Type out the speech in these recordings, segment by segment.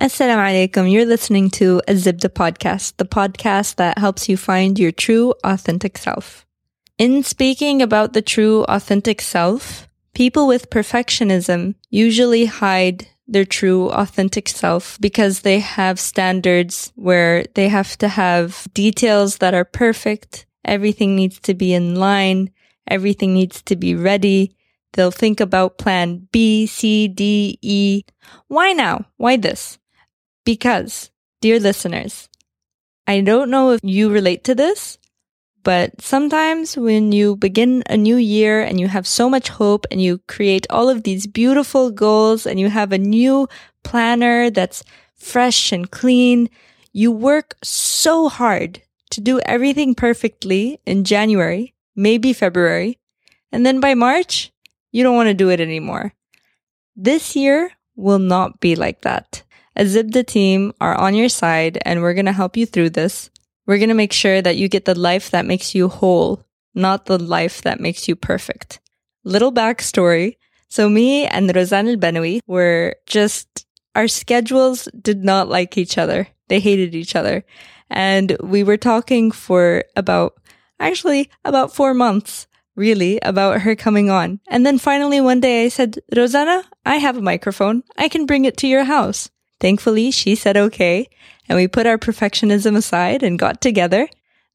Assalamu alaikum. You're listening to a Zibda podcast, the podcast that helps you find your true, authentic self. In speaking about the true, authentic self, people with perfectionism usually hide their true, authentic self because they have standards where they have to have details that are perfect. Everything needs to be in line. Everything needs to be ready. They'll think about plan B, C, D, E. Why now? Why this? Because, dear listeners, I don't know if you relate to this, but sometimes when you begin a new year and you have so much hope and you create all of these beautiful goals and you have a new planner that's fresh and clean, you work so hard to do everything perfectly in January, maybe February. And then by March, you don't want to do it anymore. This year will not be like that. A Zibda team are on your side and we're going to help you through this. We're going to make sure that you get the life that makes you whole, not the life that makes you perfect. Little backstory. So me and Rozan al-Banawi were just, our schedules did not like each other. They hated each other. And we were talking for about, actually about four months, really, about her coming on. And then finally one day I said, Rosanna, I have a microphone. I can bring it to your house. Thankfully, she said okay, and we put our perfectionism aside and got together.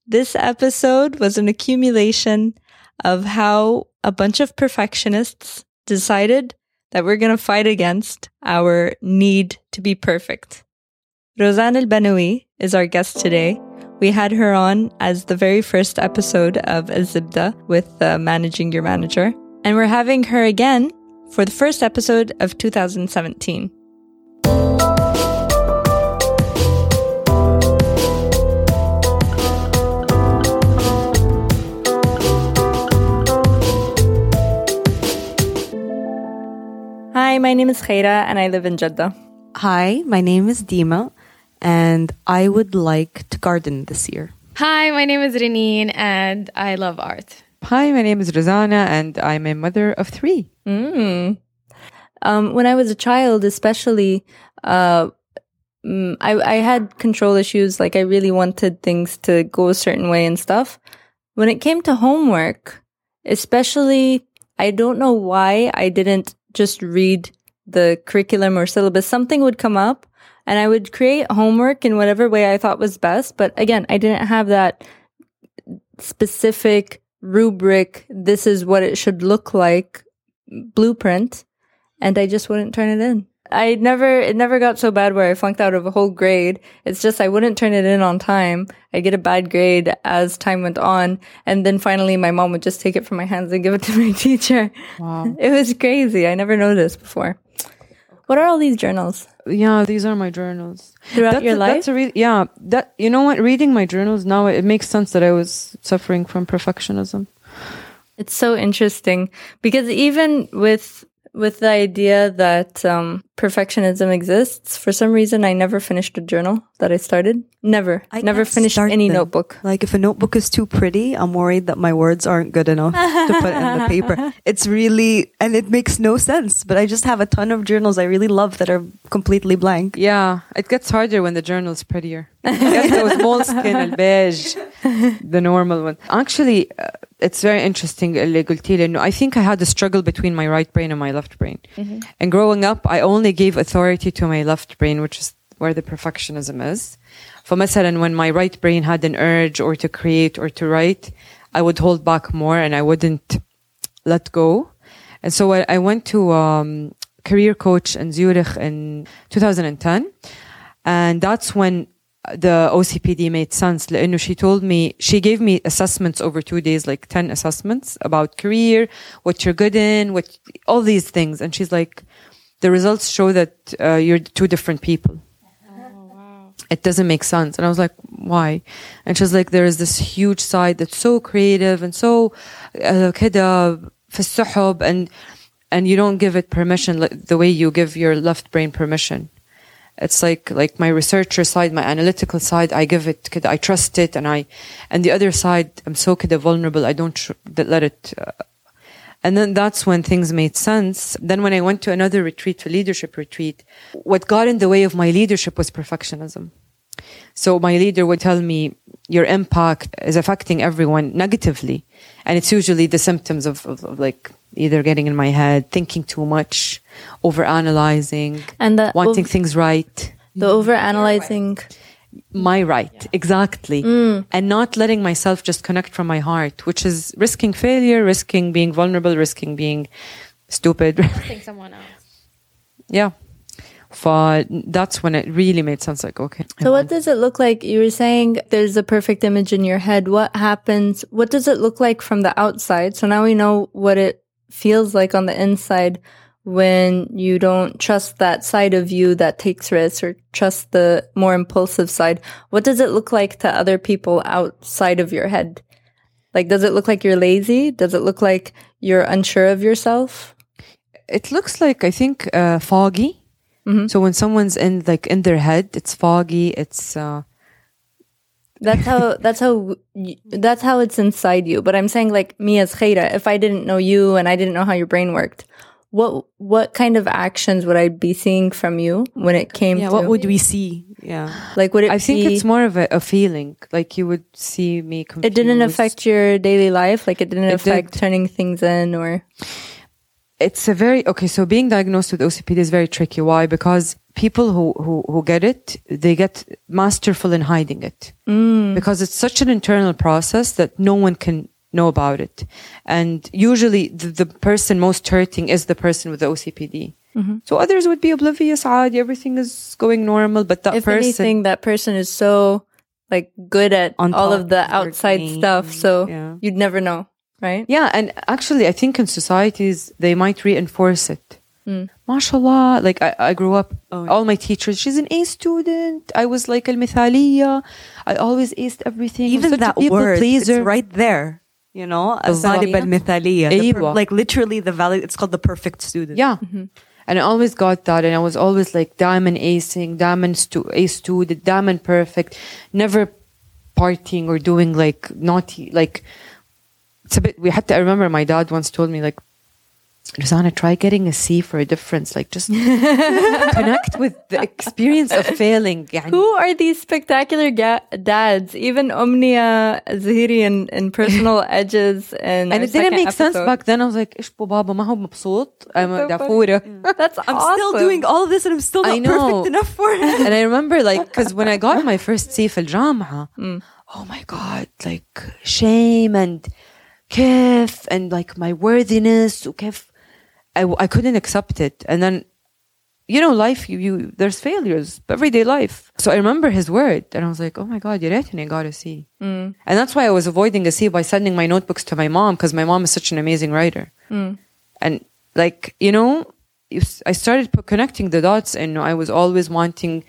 This episode was an accumulation of how a bunch of perfectionists decided that we're going to fight against our need to be perfect. Rozan al-Banawi is our guest today. We had her on as the very first episode of Azibda with uh, Managing Your Manager. And we're having her again for the first episode of 2017. Hi, my name is Khaira and I live in Jeddah. Hi, my name is Dima and I would like to garden this year. Hi, my name is Reneen and I love art. Hi, my name is Rosanna and I'm a mother of three. Mm. Um, when I was a child, especially, uh, mm, I, I had control issues. Like I really wanted things to go a certain way and stuff. When it came to homework, especially, I don't know why I didn't just read the curriculum or syllabus, something would come up and I would create homework in whatever way I thought was best. But again, I didn't have that specific rubric. This is what it should look like blueprint. And I just wouldn't turn it in. I never, it never got so bad where I flunked out of a whole grade. It's just I wouldn't turn it in on time. I'd get a bad grade as time went on. And then finally my mom would just take it from my hands and give it to my teacher. Wow. It was crazy. I never noticed before. What are all these journals? Yeah, these are my journals. Throughout that's your a, life? That's a re- yeah, that you know what? Reading my journals now, it makes sense that I was suffering from perfectionism. It's so interesting because even with with the idea that um, perfectionism exists, for some reason I never finished a journal that I started. Never, I never finished any them. notebook. Like if a notebook is too pretty, I'm worried that my words aren't good enough to put in the paper. It's really, and it makes no sense, but I just have a ton of journals I really love that are completely blank. Yeah, it gets harder when the journal's prettier. You get those Moleskine and beige, the normal one. Actually, uh, it's very interesting. اللي قلتي لي إنه I think I had a struggle between my right brain and my left brain. And growing up, I only gave authority to my left brain, which is where the perfectionism is. فمثلا when my right brain had an urge or to create or to write, I would hold back more and I wouldn't let go. And so I, I went to um, career coach in Zurich in 2010. And that's when the OCPD made sense. لأنه she told me, she gave me assessments over two days, like 10 assessments about career, what you're good in, what, all these things. And she's like, the results show that uh, you're two different people. It doesn't make sense. And I was like, why? And she's like, there is this huge side that's so creative and so uh, كده في السحب and and you don't give it permission like the way you give your left brain permission. it's like like my researcher side my analytical side i give it i trust it and i and the other side i'm so kind of vulnerable i don't let it uh, and then that's when things made sense. Then when i went to another retreat to leadership retreat what got in the way of my leadership was perfectionism. So my leader would tell me your impact is affecting everyone negatively and it's usually the symptoms of, of, of like either getting in my head, thinking too much, over analyzing, And the wanting ov- things right. the over analyzing. My right, exactly. Mm. And not letting myself just connect from my heart, which is risking failure, risking being vulnerable, risking being stupid. think someone else. yeah. For that's when it really made sense. Like, okay. So what does it look like? You were saying there's a perfect image in your head. What happens? What does it look like from the outside? So now we know what it feels like on the inside when you don't trust that side of you that takes risks or trust the more impulsive side. What does it look like to other people outside of your head? Like, does it look like you're lazy? Does it look like you're unsure of yourself? it looks like I think uh, foggy. Mhm. So when someone's in like in their head, it's foggy. It's uh, That's how that's how that's how it's inside you. But I'm saying like me as Khaira, if I didn't know you and I didn't know how your brain worked, what what kind of actions would I be seeing from you when it came Yeah, to what would we see? Yeah. like would it I think be, it's more of a, a feeling. Like you would see me. Confused. it didn't affect your daily life, like it didn't It affect did. turning things in or It's a very okay. So being diagnosed with OCPD is very tricky. Why? Because people who, who, who get it, they get masterful in hiding it mm. because it's such an internal process that no one can know about it. And usually the, the person most hurting is the person with the OCPD. Mm-hmm. So others would be oblivious, odd, everything is going normal, but that if person. anything, that person is so like good at all of the outside game. stuff. So yeah. you'd never know, right? Yeah. And actually, I think in societies, they might reinforce it Mm. MashaAllah, like I, I grew up, oh, all my teachers, she's an A student. I was like Al Mithaliya. I always aced everything. Even that word, pleaser. it's right there. You know, Al Mithaliya. Like literally the value, it's called the perfect student. Yeah. Mm-hmm. And I always got that. And I was always like diamond acing, diamond stu- two, the diamond perfect, never partying or doing like naughty, like, it's a bit, we had to, I remember my dad once told me like, Rosanna, try getting a C for a difference. Like just connect with the experience of failing. يعني. Who are these spectacular ga- dads? Even Omnia Zahiri in, in Personal Edges and And it didn't make sense back then. I was like, إيش بو بابا ما هو مبسوط. I'm so a funny. دافورة. That's I'm awesome. still doing all of this and I'm still I not know. perfect enough for it. and I remember like because when I got my first C في الجامعة oh my god like shame and كيف and like my worthiness وكيف I, I couldn't accept it. And then, you know, life, you, you there's failures, everyday life. So I remember his word and I was like, oh my God, you're يا got a C. Mm. And that's why I was avoiding a C by sending my notebooks to my mom because my mom is such an amazing writer. Mm. And like, you know, I started connecting the dots and I was always wanting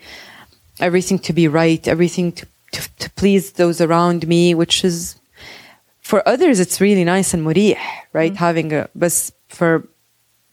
everything to be right, everything to, to, to please those around me, which is for others, it's really nice and murih, right? Mm. Having a, but for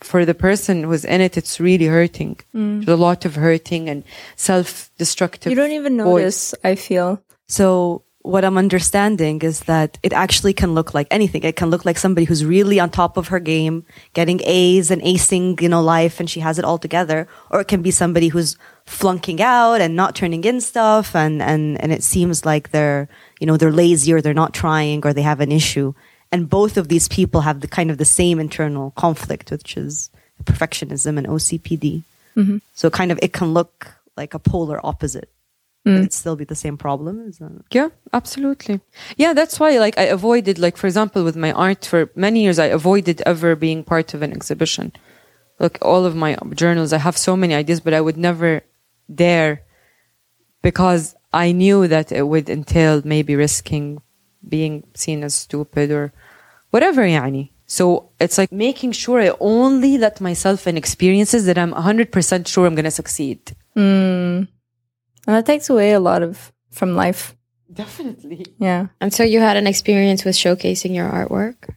for the person who's in it it's really hurting mm. there's a lot of hurting and self-destructive You don't even voice. notice, I feel. So what I'm understanding is that it actually can look like anything. It can look like somebody who's really on top of her game, getting A's and acing, you know, life and she has it all together. Or it can be somebody who's flunking out and not turning in stuff and, and, and it seems like they're, you know, they're lazy or they're not trying or they have an issue. And both of these people have the kind of the same internal conflict, which is perfectionism and OCPD. Mm-hmm. So kind of, it can look like a polar opposite. But mm. it'd still be the same problem. Yeah, absolutely. Yeah, that's why like I avoided like for example with my art for many years I avoided ever being part of an exhibition. Like all of my journals I have so many ideas but I would never dare because I knew that it would entail maybe risking being seen as stupid or whatever يعني. So it's like making sure I only let myself in experiences that I'm 100% sure I'm going to succeed. And that takes away a lot of from life. Definitely. Yeah. And so you had an experience with showcasing your artwork.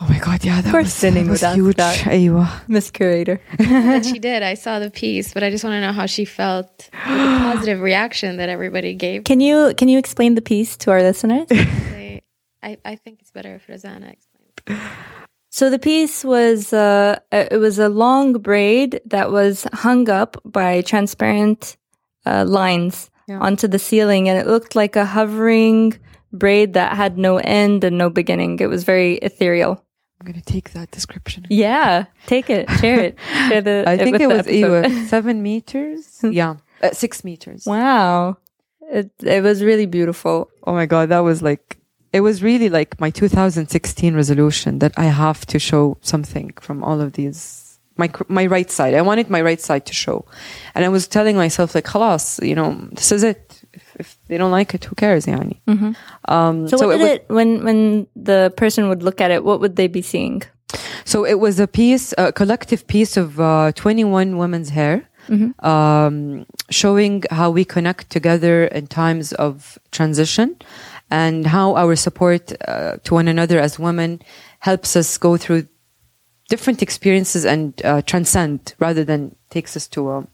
Oh my god, yeah, that course was, Cindy that was would ask huge. that. أيوة. Miss Curator. that she did. I saw the piece, but I just want to know how she felt with the positive reaction that everybody gave. Can you can you explain the piece to our listeners? I, I think it's better if Rosanna explains. So the piece was uh, it was a long braid that was hung up by transparent uh, lines Yeah. onto the ceiling, and it looked like a hovering braid that had no end and no beginning. It was very ethereal. I'm gonna take that description. Yeah, take it, share it. Share the, I think with it was episode. seven meters. yeah, uh, six meters. Wow, it it was really beautiful. Oh my god, that was like it was really like my 2016 resolution that I have to show something from all of these. My my right side. I wanted my right side to show, and I was telling myself like, "Halas, you know, this is it. If, if they don't like it, who cares, yani?" Um, So, what it did was, it when when the person would look at it? What would they be seeing? So it was a piece, a collective piece of uh, 21 women's hair, um, showing how we connect together in times of transition and how our support uh, to one another as women helps us go through different experiences and uh, transcend rather than takes us to a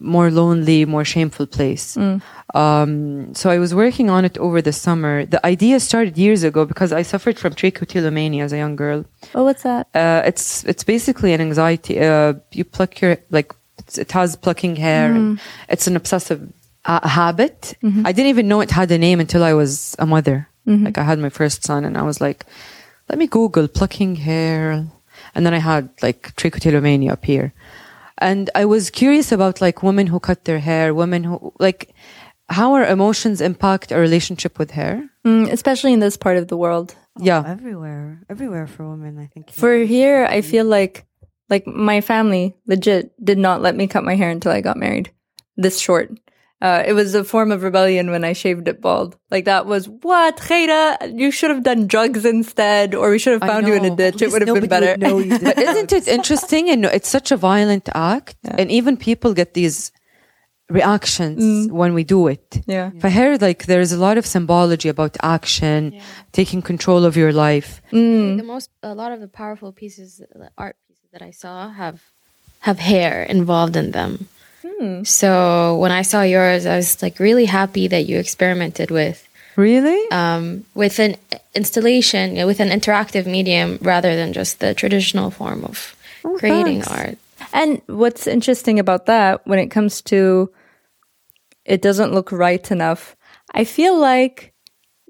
more lonely, more shameful place. Um, so I was working on it over the summer. The idea started years ago because I suffered from trichotillomania as a young girl. Oh, what's that? Uh, it's it's basically an anxiety. Uh, you pluck your like it has plucking hair. And it's an obsessive uh, habit. I didn't even know it had a name until I was a mother. Like I had my first son, and I was like, let me Google plucking hair, and then I had like trichotillomania appear. And I was curious about like women who cut their hair, women who like how our emotions impact our relationship with hair. Mm, especially in this part of the world. Yeah. everywhere, everywhere for women. I think For here, I feel like like my family legit did not let me cut my hair until I got married. This short. Uh, it was a form of rebellion when I shaved it bald. Like that was what, Khaira? You should have done drugs instead, or we should have found you in a ditch. It would have been better. would know you did But isn't it interesting? And it's such a violent act, and even people get these reactions when we do it. Yeah. For hair, like there's a lot of symbology about action, taking control of your life. The most, a lot of the powerful pieces, the art pieces that I saw have have hair involved in them. So when I saw yours, I was like really happy that you experimented with Really? um, with an installation, you know, with an interactive medium rather than just the traditional form of Oh, creating thanks. art. And what's interesting about that when it comes to it doesn't look right enough, I feel like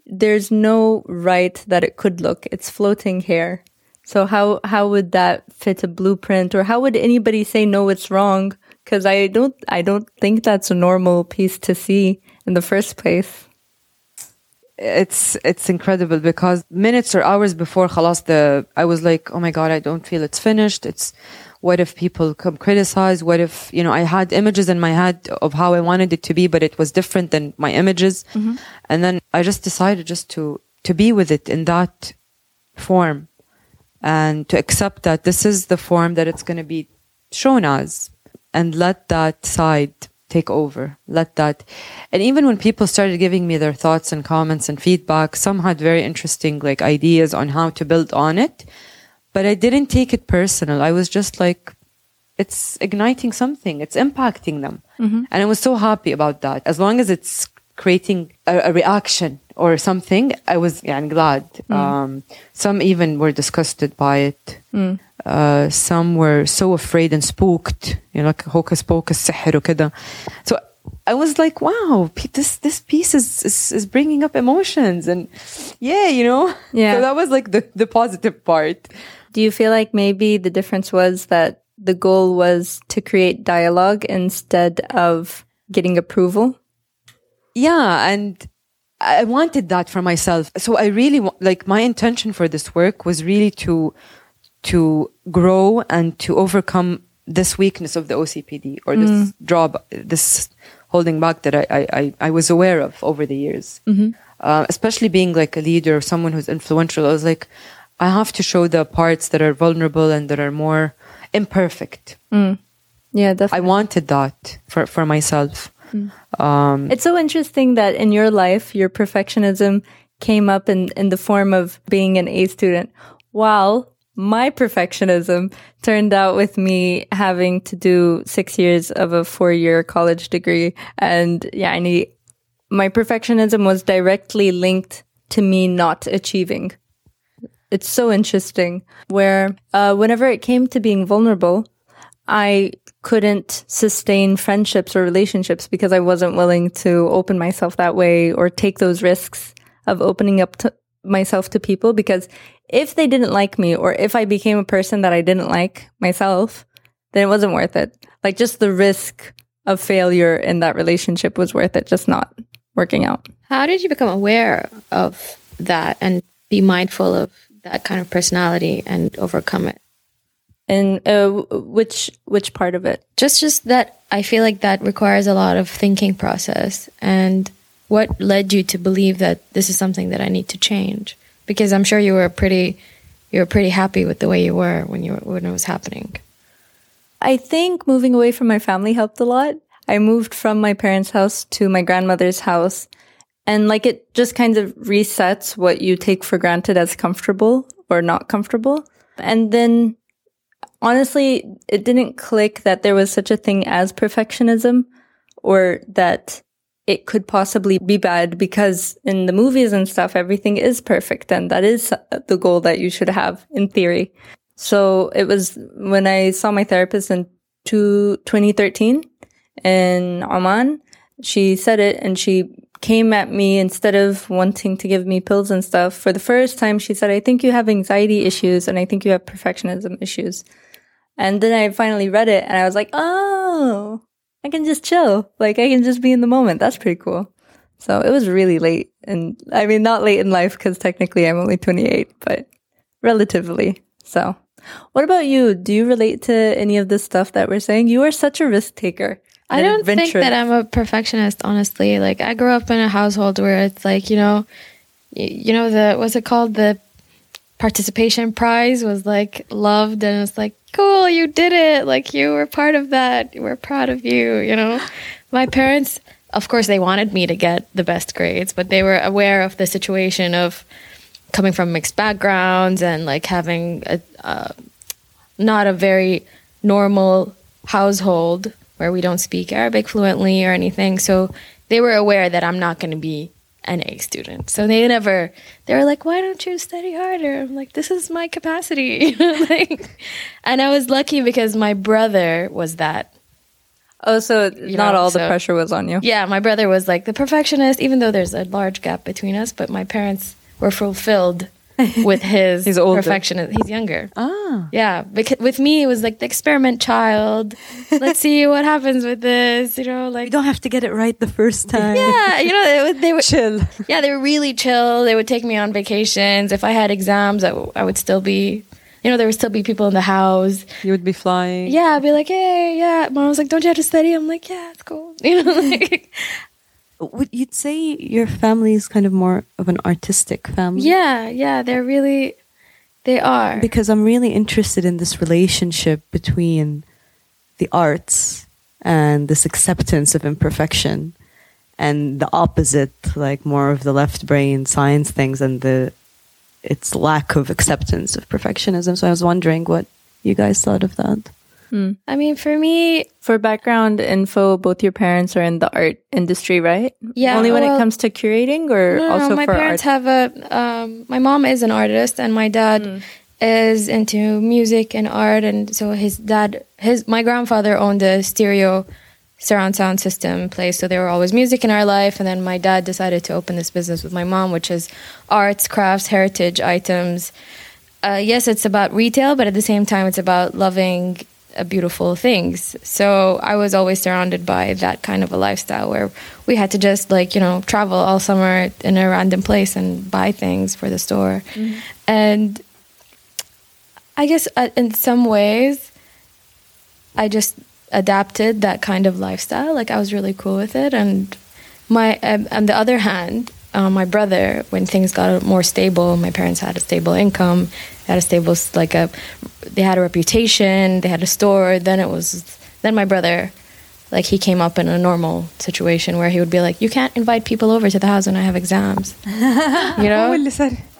there's no right that it could look. It's floating hair. So how how would that fit a blueprint or how would anybody say no it's wrong? Cuz I don't I don't think that's a normal piece to see in the first place. it's it's incredible because minutes or hours before khalas the I was like oh my god I don't feel it's finished. It's what if people come criticize? What if you know I had images in my head of how I wanted it to be but it was different than my images. Mm-hmm. And then I just decided just to to be with it in that form and to accept that this is the form that it's going to be shown as and let that side take over. Let that and even when people started giving me their thoughts and comments and feedback some had very interesting like ideas on how to build on it but i didn't take it personal. I was just like it's igniting something. It's impacting them. Mm-hmm. And i was so happy about that. As long as it's creating a, a reaction or something i was yeah, I'm glad. Mm. Um, some even were disgusted by it mm. uh, some were so afraid and spooked you know like hocus pocus سحر وكده so I was like, wow, pe- this this piece is, is is bringing up emotions and yeah, you know. Yeah. So that was like the the positive part. Do you feel like maybe the difference was that the goal was to create dialogue instead of getting approval? Yeah, and I wanted that for myself. So I really wa- like my intention for this work was really to to grow and to overcome this weakness of the OCPD or this job, this holding back that I, I, I, was aware of over the years. Uh, especially being like a leader or someone who's influential, I was like, I have to show the parts that are vulnerable and that are more imperfect. Yeah, I wanted that for, for myself. Um, It's so interesting that in your life, your perfectionism came up in, in the form of being an A student, while my perfectionism turned out with me having to do six years of a four year college degree. And yeah, I need, my perfectionism was directly linked to me not achieving. it's so interesting where uh, whenever it came to being vulnerable, I couldn't sustain friendships or relationships because I wasn't willing to open myself that way or take those risks of opening up to myself to people because if they didn't like me or if I became a person that I didn't like myself, then it wasn't worth it. Like just the risk of failure in that relationship was worth it, just not working out. How did you become aware of that and be mindful of that kind of personality and overcome it? And uh, which which part of it? Just just that I feel like that requires a lot of thinking process. And what led you to believe that this is something that I need to change? Because I'm sure you were pretty you were pretty happy with the way you were when you were, when it was happening. I think moving away from my family helped a lot. I moved from my parents' house to my grandmother's house and like it just kind of resets what you take for granted as comfortable or not comfortable. And then honestly, it didn't click that there was such a thing as perfectionism or that it could possibly be bad because in the movies and stuff, everything is perfect. And that is the goal that you should have in theory. So it was when I saw my therapist in 2013 in Oman, she said it and she came at me instead of wanting to give me pills and stuff. For the first time, she said, I think you have anxiety issues and I think you have perfectionism issues. And then I finally read it and I was like, oh, I can just chill. Like I can just be in the moment. That's pretty cool. So it was really late. And I mean, not late in life because technically I'm only 28, but relatively. So what about you? Do you relate to any of this stuff that we're saying? You are such a risk taker. I don't think that I'm a perfectionist, honestly. Like I grew up in a household where it's like, you know, you know the what's it called? The participation prize was like loved and it's like, cool, you did it. Like you were part of that. We're proud of you, you know. My parents, of course, they wanted me to get the best grades, but they were aware of the situation of coming from mixed backgrounds and like having a uh, not a very normal household where we don't speak Arabic fluently or anything. So they were aware that I'm not going to be an A student. So they never, they were like, why don't you study harder? I'm like, this is my capacity. like, and I was lucky because my brother was that. Oh, so you not know, all so, the pressure was on you. Yeah, my brother was like the perfectionist, even though there's a large gap between us, but my parents were fulfilled with his he's older. perfectionist. He's younger. Ah. Yeah. Because with me, it was like the experiment child. Let's see what happens with this. You know, like. You don't have to get it right the first time. Yeah. You know, they, they were. chill. Yeah, they were really chill. They would take me on vacations. If I had exams, I, w- I would still be. You know, there would still be people in the house. You would be flying. Yeah, I'd be like, hey, yeah. Mom was like, don't you have to study? I'm like, yeah, it's cool. You know, like would you'd say your family is kind of more of an artistic family? Yeah, yeah, they're really they are. Because I'm really interested in this relationship between the arts and this acceptance of imperfection and the opposite like more of the left brain science things and the its lack of acceptance of perfectionism. So I was wondering what you guys thought of that. Mm. I mean, for me, for background info, both your parents are in the art industry, right? Yeah. Only when well, it comes to curating, or no, also no, my parents art? have a. Um, my mom is an artist, and my dad mm. is into music and art, and so his dad, his my grandfather owned a stereo surround sound system place so there were always music in our life and then my dad decided to open this business with my mom which is arts crafts heritage items uh, yes it's about retail but at the same time it's about loving beautiful things. So I was always surrounded by that kind of a lifestyle where we had to just like, you know, travel all summer in a random place and buy things for the store. Mm-hmm. And I guess uh, in some ways, I just adapted that kind of lifestyle. Like I was really cool with it. And my, um, on the other hand, uh, my brother, when things got more stable, my parents had a stable income, had a stable like a, they had a reputation, they had a store. Then it was then my brother, like he came up in a normal situation where he would be like, you can't invite people over to the house when I have exams, you know.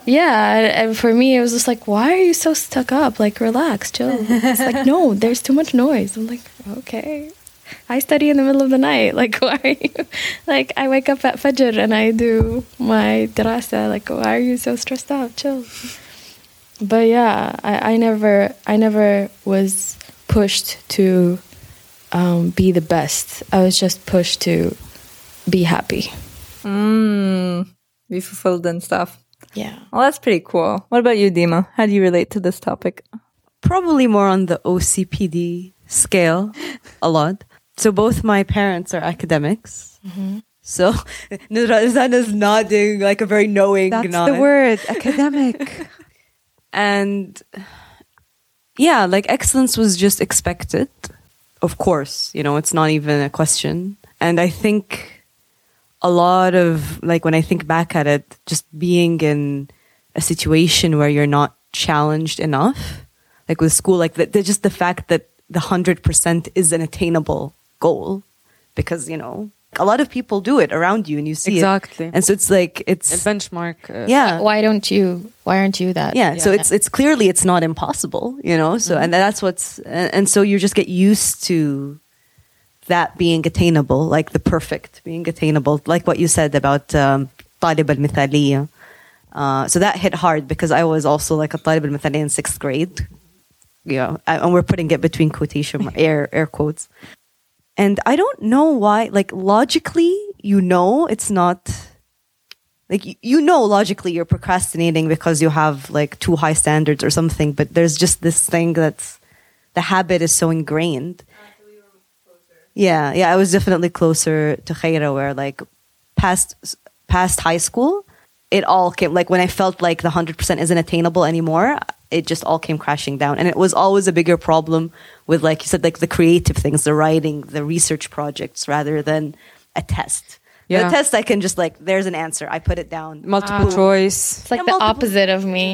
yeah, and for me, it was just like, why are you so stuck up? Like, relax, chill. It's like, no, there's too much noise. I'm like, okay. I study in the middle of the night. Like, why are you? Like, I wake up at Fajr and I do my drasa. Like, why are you so stressed out? Chill. but yeah, I, I never I never was pushed to um, be the best. I was just pushed to be happy. Mm, be fulfilled and stuff. Yeah. Well, that's pretty cool. What about you, Dima? How do you relate to this topic? Probably more on the OCPD scale, a lot. So both my parents are academics. Mm-hmm. So Nuzan is nodding like a very knowing That's nod. the word, academic. and yeah like excellence was just expected of course you know it's not even a question and i think a lot of like when i think back at it just being in a situation where you're not challenged enough like with school like the, the, just the fact that the 100% is an attainable goal because you know a lot of people do it around you and you see Exactly. it and so it's like A it's benchmark. Uh, yeah Why don't you? Why aren't you that? yeah, so it's it's clearly it's not impossible you know so and that's what's and, and so you just get used to that being attainable like the perfect being attainable like what you said about um طالب المثالية uh, so that hit hard because I was also like a طالب المثالية in sixth grade you know and we're putting it between quotation air air quotes and I don't know why like logically you know it's not like you, know logically you're procrastinating because you have like too high standards or something but there's just this thing that's the habit is so ingrained. Yeah yeah i was definitely closer to khaira where like past past high school it all came like when i felt like the 100% isn't attainable anymore it just all came crashing down and it was always a bigger problem with like you said like the creative things the writing the research projects rather than a test Yeah. the test I can just like there's an answer. I put it down. Multiple choice. It's like Yeah, the multiple- opposite of me.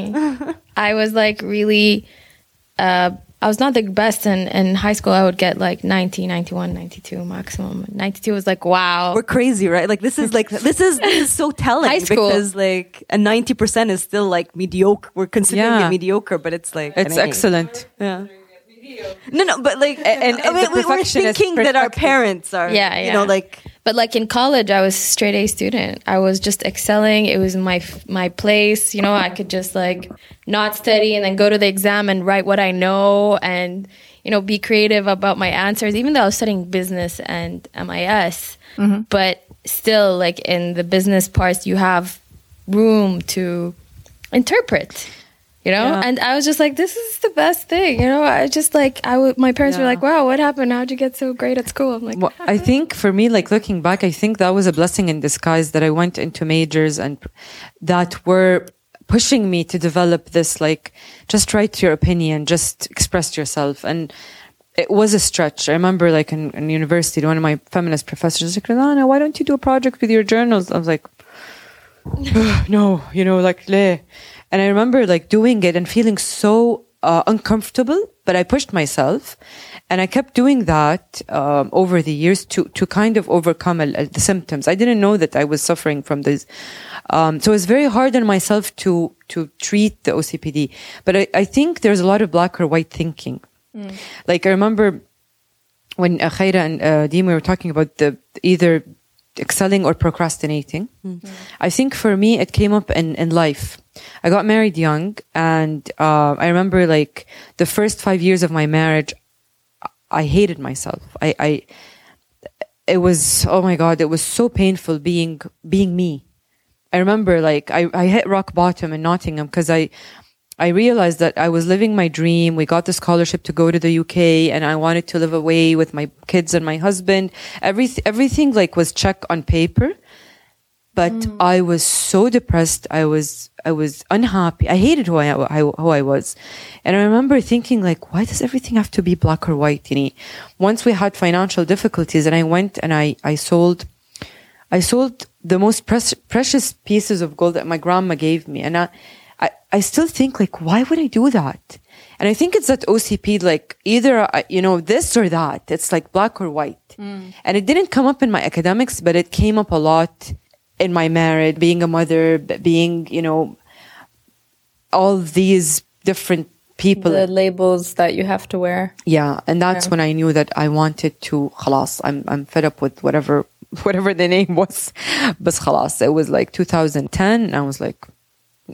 I was like really, uh, I was not the best in, in high school. I would get like 90, 91, 92 maximum. 92 was like, wow. We're crazy, right? Like this is like this is this is so telling High school. because like a ninety percent is still like mediocre. We're considering Yeah. it mediocre, but it's like It's an A. excellent. Yeah. No, no, but like, and- and mean, the we- we're thinking that our parents are, Yeah, you know, yeah. like But like in college, I was straight A student. I was just excelling. It was my my place. You know, I could just like not study and then go to the exam and write what I know and you know be creative about my answers. Even though I was studying business and MIS, mm-hmm. but still, like in the business parts, you have room to interpret. You know, Yeah. and I was just like, "This is the best thing." You know, I just like I would. My parents were like, "Wow, what happened? How'd you get so great at school?" I'm like, Well, I uh-huh. think for me, like looking back, I think that was a blessing in disguise that I went into majors and that were pushing me to develop this, like, just write your opinion, just express yourself. And it was a stretch. I remember, like, in, in university, one of my feminist professors was like, Radana, why don't you do a project with your journals? I was like, no, you know, like, leh. And I remember like doing it and feeling so uh, uncomfortable, but I pushed myself and I kept doing that um, over the years to, to kind of overcome uh, the symptoms. I didn't know that I was suffering from this. Um, so it's very hard on myself to, to treat the OCPD. But I, I think there's a lot of black or white thinking. Like I remember when uh, Khaira and uh, Dima were talking about the either excelling or procrastinating. I think for me, it came up in, in life. I got married young, and uh, I remember like the first five years of my marriage, I hated myself. I, I, it was oh my god, it was so painful being being me. I remember like I, I hit rock bottom in Nottingham because I I realized that I was living my dream. We got the scholarship to go to the UK and I wanted to live away with my kids and my husband. Everything everything like was check on paper. But mm. I was so depressed. I was I was unhappy. I hated who I who, I was. And I remember thinking like why does everything have to be black or white, you know? Once we had financial difficulties and I went and I I sold I sold the most precious pieces of gold that my grandma gave me. And I, I, I still think like, why would I do that? And I think it's that OCP, like either, uh, you know, this or that. It's like black or white. And it didn't come up in my academics, but it came up a lot in my marriage, being a mother, b- being, you know, all these different people. The labels that you have to wear. Yeah, and that's when I knew that I wanted to خلاص I'm I'm fed up with whatever whatever the name was. But خلاص, it was like 2010 and I was like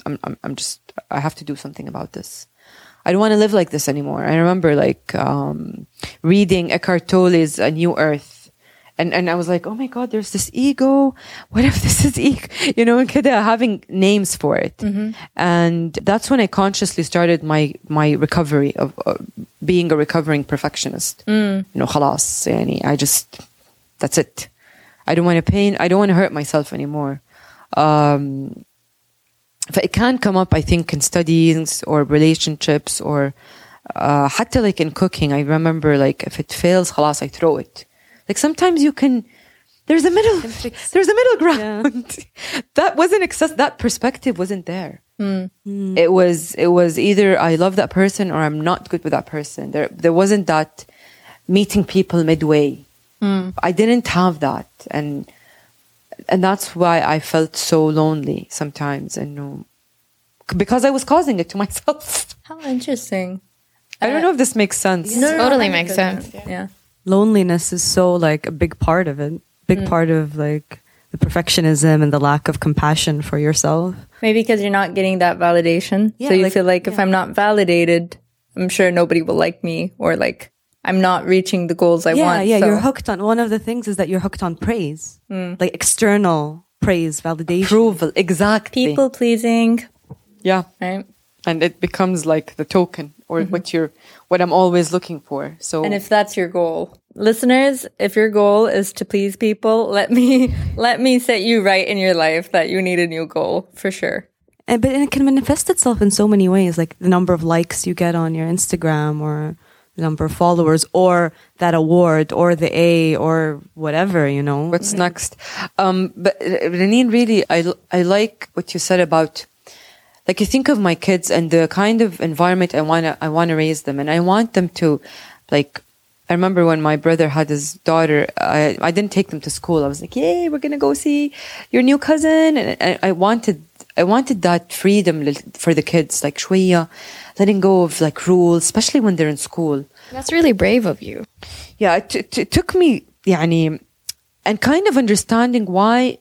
I'm, I'm, I'm just, I have to do something about this. I don't want to live like this anymore. I remember like um, reading Eckhart Tolle's A New Earth. And, and I was like, oh my God, there's this ego. What if this is ego? You know, and كده having names for it. And that's when I consciously started my, my recovery of uh, being a recovering perfectionist. You know, خلاص, يعني, I just, that's it. I don't want to pain. I don't want to hurt myself anymore. Um, but it can come up, I think, in studies or relationships or uh, حتى like in cooking. I remember like if it fails, خلاص, I throw it. Like sometimes you can. There's a middle. There's a middle ground. that wasn't access. That perspective wasn't there. It was. It was either I love that person or I'm not good with that person. There. There wasn't that meeting people midway. I didn't have that, and and that's why I felt so lonely sometimes, and no, because I was causing it to myself. How interesting. I don't know if this makes sense. totally makes sense. Yeah. loneliness is so like a big part of it big mm. part of like the perfectionism and the lack of compassion for yourself Maybe because you're not getting that validation. Yeah, so you like- feel like if I'm not validated, I'm sure nobody will like me or like I'm not reaching the goals I yeah want. yeah so- you're hooked on one of the things is that you're hooked on praise hmm. like external praise validation Approval, exactly. People pleasing, yeah, right? and it becomes like the token or mm-hmm. what you're, what I'm always looking for. So And if that's your goal, listeners, if your goal is to please people, let me let me set you right in your life that you need a new goal for sure. And, but it can manifest itself in so many ways, like the number of likes you get on your Instagram or the number of followers or that award or the A or whatever, you know. what's next? Um, but uh, Reneen, really, I I like what you said about. Like you think of my kids and the kind of environment I wanna I wanna raise them, and I want them to, like, I remember when my brother had his daughter. I I didn't take them to school. I was like, "Yay, we're gonna go see your new cousin," and I, I wanted I wanted that freedom lil- for the kids, like شوية, letting go of like rules, especially when they're in school. That's really brave of you. Yeah, it, it, it took me, يعني, and kind of understanding why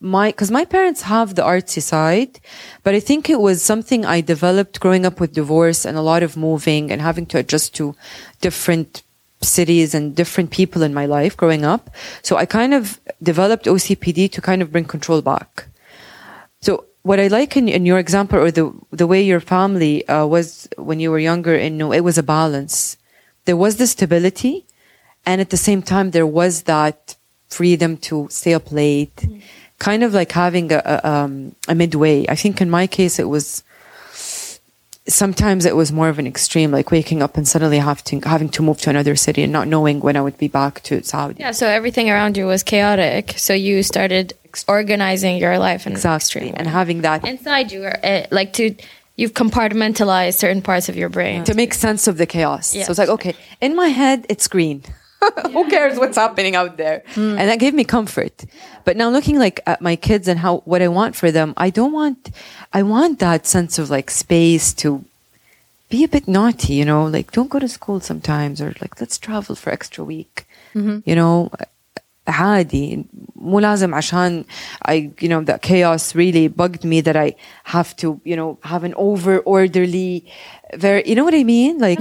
my, because my parents have the artsy side, but I think it was something I developed growing up with divorce and a lot of moving and having to adjust to different cities and different people in my life growing up. So I kind of developed OCPD to kind of bring control back. so what I like in, in your example or the the way your family uh, was when you were younger, and no, it was a balance. There was the stability, and at the same time there was that freedom to stay up late, kind of like having a a, um, a midway. I think in my case it was. Sometimes it was more of an extreme, like waking up and suddenly having having to move to another city and not knowing when I would be back to Saudi. Yeah, so everything around you was chaotic. So you started organizing your life in Exactly, and having that inside you, uh, like to you've compartmentalized certain parts of your brain. to make sense of the chaos. Yeah. So it's like, okay, in my head, it's green. Who cares what's happening out there? And that gave me comfort. But now looking like at my kids and how what I want for them, I don't want I want that sense of like space to be a bit naughty, you know, like don't go to school sometimes or like let's travel for extra week. You know, عادي مو لازم عشان I you know that chaos really bugged me that I have to you know have an over orderly very you know what I mean like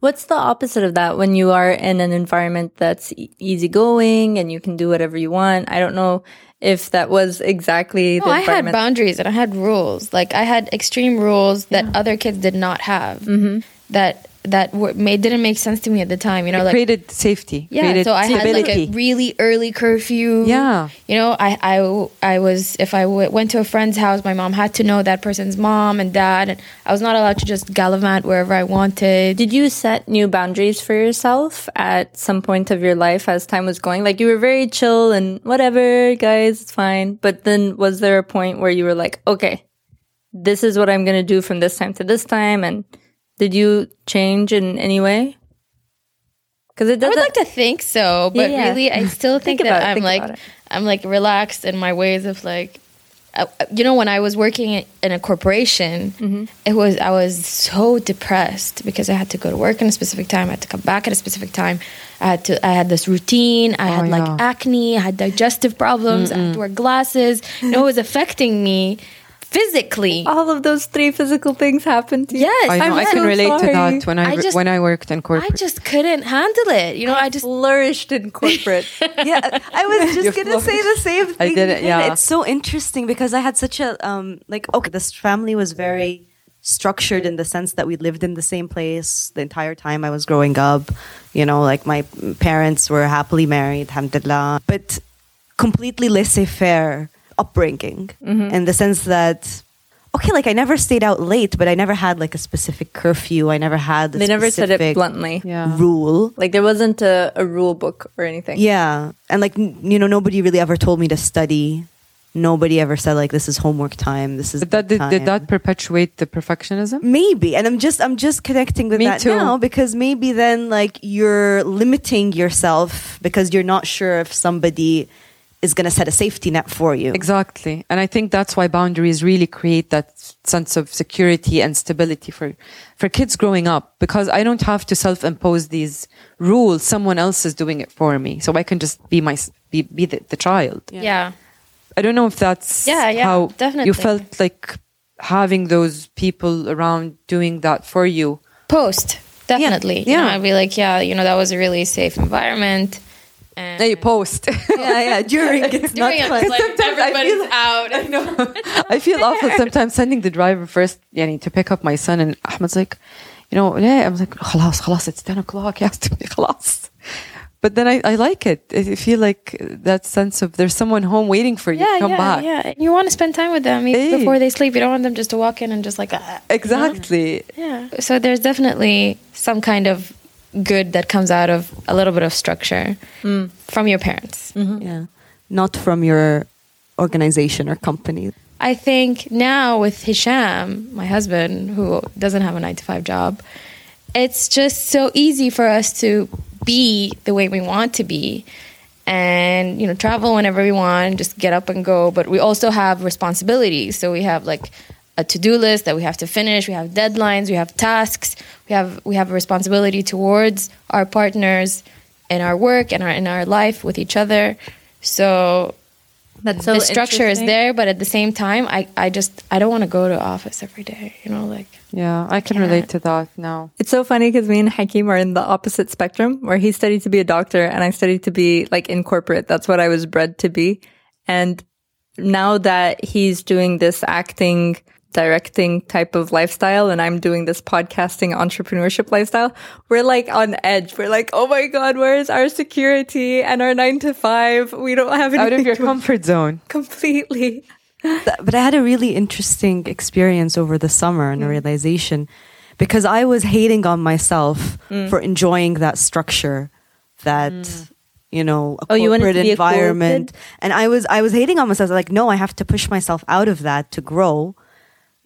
What's the opposite of that when you are in an environment that's e- easygoing and you can do whatever you want? I don't know if that was exactly No, the I had boundaries and I had rules. Like I had extreme rules that other kids did not have. Mm-hmm. That that were, made didn't make sense to me at the time. You know, like created safety yeah. created So I had like a really early curfew. Yeah. You know, I I I was if I w- went to a friend's house, my mom had to know that person's mom and dad, and I was not allowed to just gallivant wherever I wanted. Did you set new boundaries for yourself at some point of your life as time was going? Like you were very chill and whatever, guys, it's fine. But then was there a point where you were like, okay, this is what I'm going to do from this time to this time? And did you change in any way? Because it I would like to think so, but Yeah, yeah. really, I still think, Think that it, I'm think like. I'm like relaxed in my ways of like, uh, you know, when I was working in a corporation, Mm-hmm. it was I was so depressed because I had to go to work in a specific time, I had to come back at a specific time. I had to I had this routine. I had like acne. I had digestive problems. I had to wear glasses. You know, it was affecting me physically. All of those three physical things happened to you. Yes, I know. I'm can so relate to that when I, I just- when I worked in corporate. I just couldn't handle it. You know, I just flourished in corporate. yeah, I was just gonna say the same thing. I thing. did it, yeah. It's so interesting because I had such a um like okay, this family was very structured in the sense that we lived in the same place the entire time I was growing up. You know, like my parents were happily married, alhamdulillah. But completely laissez-faire upbringing mm-hmm. in the sense that okay, like I never stayed out late, but I never had like a specific curfew. I never had a they never said it specific bluntly. yeah. rule. Like there wasn't a, a rule book or anything. Yeah. And like, n- you know, nobody really ever told me to study. Nobody ever said like, this is homework time. This is But that did, time. did that perpetuate the perfectionism? Maybe. And I'm just, I'm just connecting with Me that too. now because maybe then like you're limiting yourself because you're not sure if somebody is going to set a safety net for you. Exactly. And I think that's why boundaries really create that sense of security and stability for, for kids growing up because I don't have to self impose these rules. Someone else is doing it for me. So I can just be my, be, be the, the child. yeah. I don't know if that's Yeah, yeah, how definitely. you felt like having those people around doing that for you. Post definitely. You know, Yeah. I'd be like, yeah, you know, that was a really safe environment. And Now you post. yeah, yeah. During it's not During it, fun. it's like sometimes I everybody's feel- out. I know. I feel awful sometimes sending the driver first yani, to pick up my son and Ahmed's like, you know, yeah, I was like, خلاص, خلاص, it's 10 o'clock, he has to be خلاص. But then I, I like it. I feel like that sense of there's someone home waiting for you Yeah, to come yeah, back. yeah. You want to spend time with them even Hey. before they sleep. You don't want them just to walk in and just like, ah. Exactly. yeah. So there's definitely some kind of good that comes out of a little bit of structure mm. from your parents. Mm-hmm. Yeah. Not from your organization or company. I think now with Hisham, my husband, who doesn't have a nine to five job, it's just so easy for us to be the way we want to be and you know travel whenever we want just get up and go but we also have responsibilities so we have like a to-do list that we have to finish we have deadlines we have tasks we have we have a responsibility towards our partners in our work and our in our life with each other so That's so the structure is there, but at the same time, I, I just I don't want to go to office every day. You know, like Yeah, I can Yeah. relate to that now. It's so funny because me and Hakim are in the opposite spectrum where he studied to be a doctor and I studied to be like in corporate. That's what I was bred to be. And now that he's doing this acting, directing type of lifestyle and I'm doing this podcasting entrepreneurship lifestyle, we're like on edge. We're like, oh my God, where is our security and our nine to five? We don't have anything Out of your to- comfort zone. completely. But I had a really interesting experience over the summer and a mm. realization because I was hating on myself mm. for enjoying that structure, that mm. you know, a Oh, you wanted corporate to be a environment. and I was I was hating on myself. Like, no, I have to push myself out of that to grow.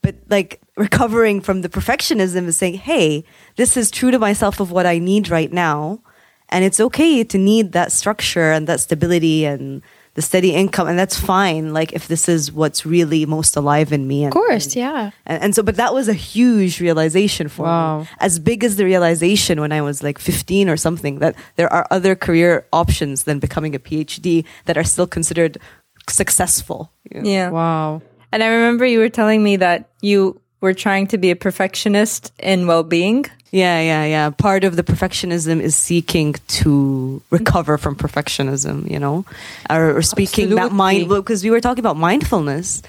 But like recovering from the perfectionism is saying, hey, this is true to myself of what I need right now. And it's okay to need that structure and that stability and the steady income. And that's fine. Like if this is what's really most alive in me. And, of course, yeah. and, and so, but that was a huge realization for Wow. me. As big as the realization when I was like 15 or something, that there are other career options than becoming a PhD that are still considered successful. you know? Yeah. Wow. And I remember you were telling me that you were trying to be a perfectionist in well-being. Yeah, yeah, yeah. Part of the perfectionism is seeking to recover from perfectionism, you know, or, or speaking that mind because we were talking about mindfulness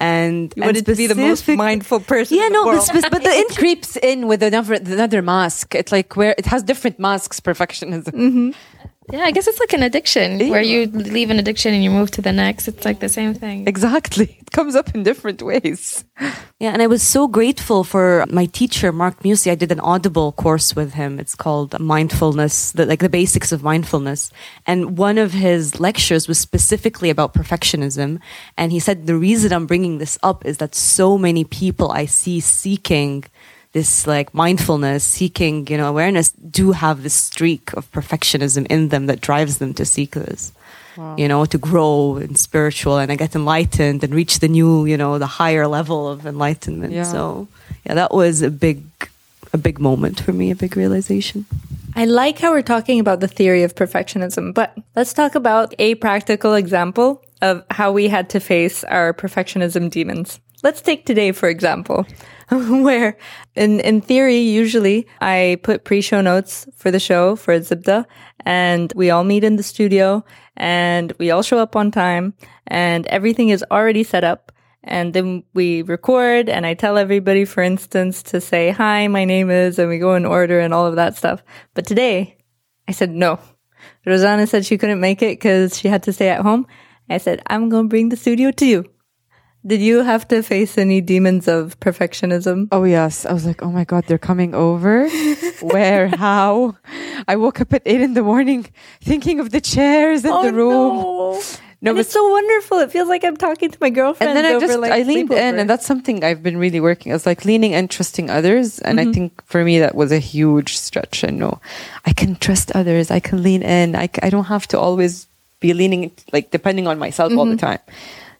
and You wanted and to be the most mindful person. Yeah, in no, but, world. spec- but the It creeps in with another another mask. It's like where it has different masks. Perfectionism. Mm-hmm. Yeah, I guess it's like an addiction where you leave an addiction and you move to the next. It's like the same thing. Exactly. It comes up in different ways. Yeah, and I was so grateful for my teacher, Mark Muesse. I did an Audible course with him. It's called Mindfulness, the, like the basics of mindfulness. And one of his lectures was specifically about perfectionism. And he said, the reason I'm bringing this up is that so many people I see seeking this like mindfulness, seeking, you know, awareness do have this streak of perfectionism in them that drives them to seek this you know, to grow in spiritual and I get enlightened and reach the new, you know, the higher level of enlightenment. Yeah. So yeah, that was a big, a big moment for me, a big realization. I like how we're talking about the theory of perfectionism, but let's talk about a practical example of how we had to face our perfectionism demons. let's take today for example, where in in theory usually I put pre-show notes for the show for Zibda and we all meet in the studio and we all show up on time and everything is already set up and then we record and I tell everybody for instance to say hi my name is and we go in order and all of that stuff. But today I said no. Rosanna said she couldn't make it cuz she had to stay at home. I said I'm going to bring the studio to you. Did you have to face any demons of perfectionism? Oh yes, I was like, oh my god, they're coming over. Where? How? I woke up at eight in the morning, thinking of the chairs in oh, the room. No, No, it's so wonderful. It feels like I'm talking to my girlfriend. and then I over, just like, I leaned in, and that's something I've been really working. It's like leaning and trusting others, and I mm-hmm. think for me that was a huge stretch. And no, I can trust others. I can lean in. I, I don't have to always be leaning like depending on myself all the mm-hmm. time.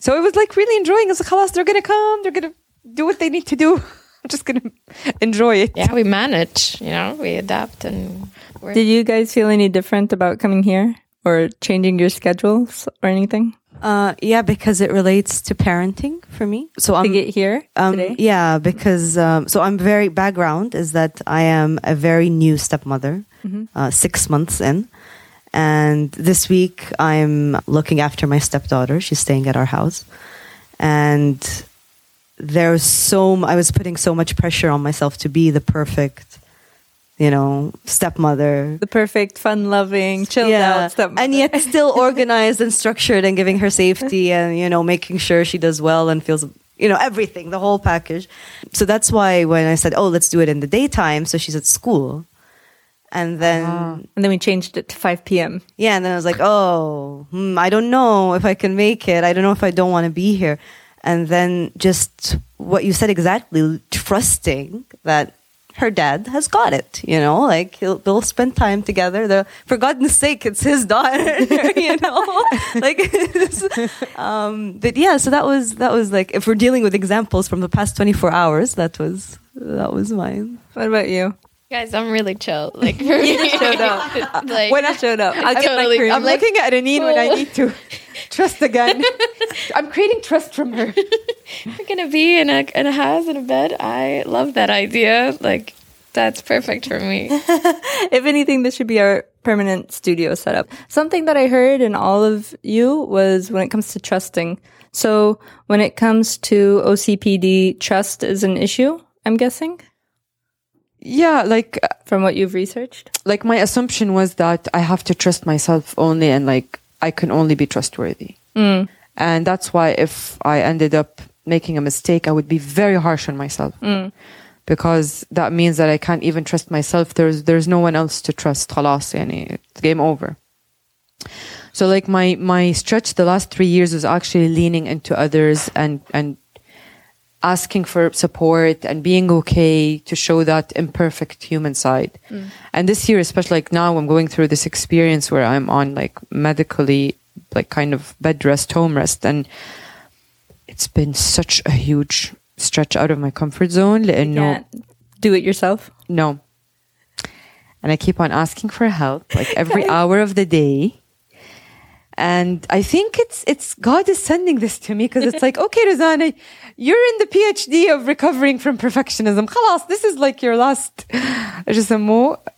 So it was like really enjoying. It's like, "Khalas, they're gonna come. They're gonna do what they need to do. I'm just gonna enjoy it. Yeah, we manage. You know, we adapt and. We're, Did you guys feel any different about coming here or changing your schedules or anything Uh, yeah, because it relates to parenting for me. So to I'm get here um, today? yeah, because um, so I'm very background is that I am a very new stepmother, uh, six months in, and this week I'm looking after my stepdaughter. She's staying at our house, and there's so I was putting so much pressure on myself to be the perfect, you know, stepmother. The perfect, fun-loving, chilled out stuff. and yet still organized and structured and giving her safety and you know making sure she does well and feels you know everything the whole package so that's why when i said oh let's do it in the daytime so she's at school and then and then we changed it to 5 p.m. yeah and then i was like oh hmm, i don't know if i can make it. I don't know if i don't want to be here. And then just what you said exactly trusting that her dad has got it you know like he'll, they'll spend time together. The for god's sake it's his daughter you know? Like um but yeah so that was that was like if we're dealing with examples from the past 24 hours that was that was mine. What about you? Guys, I'm really chill. Like, for me, showed up. like, uh, uh, When I showed up, I'll get my totally-. I'm like, looking at Anine when I need to trust again. I'm creating trust from her. we're gonna be in a in a house in a bed. I love that idea. Like, that's perfect for me. if anything, this should be our permanent studio setup. Something that I heard in all of you was when it comes to trusting. So when it comes to OCPD, trust is an issue, I'm guessing, Yeah, like from what you've researched. like my assumption was that I have to trust myself only and like I can only be trustworthy. And that's why if I ended up making a mistake, I would be very harsh on myself. Because that means that I can't even trust myself. There's there's no one else to trust. خلاص يعني it's game over. So like my my stretch the last 3 years was actually leaning into others and and asking for support and being okay to show that imperfect human side. Mm. And this year, especially like now, I'm going through this experience where I'm on like medically, like kind of bed rest, home rest. And it's been such a huge stretch out of my comfort zone. And no, do it yourself? No. And I keep on asking for help like every hour of the day. And I think it's, it's God is sending this to me because it's like, okay, Rosanna, you're in the PhD of recovering from perfectionism. Khalas, this is like your last,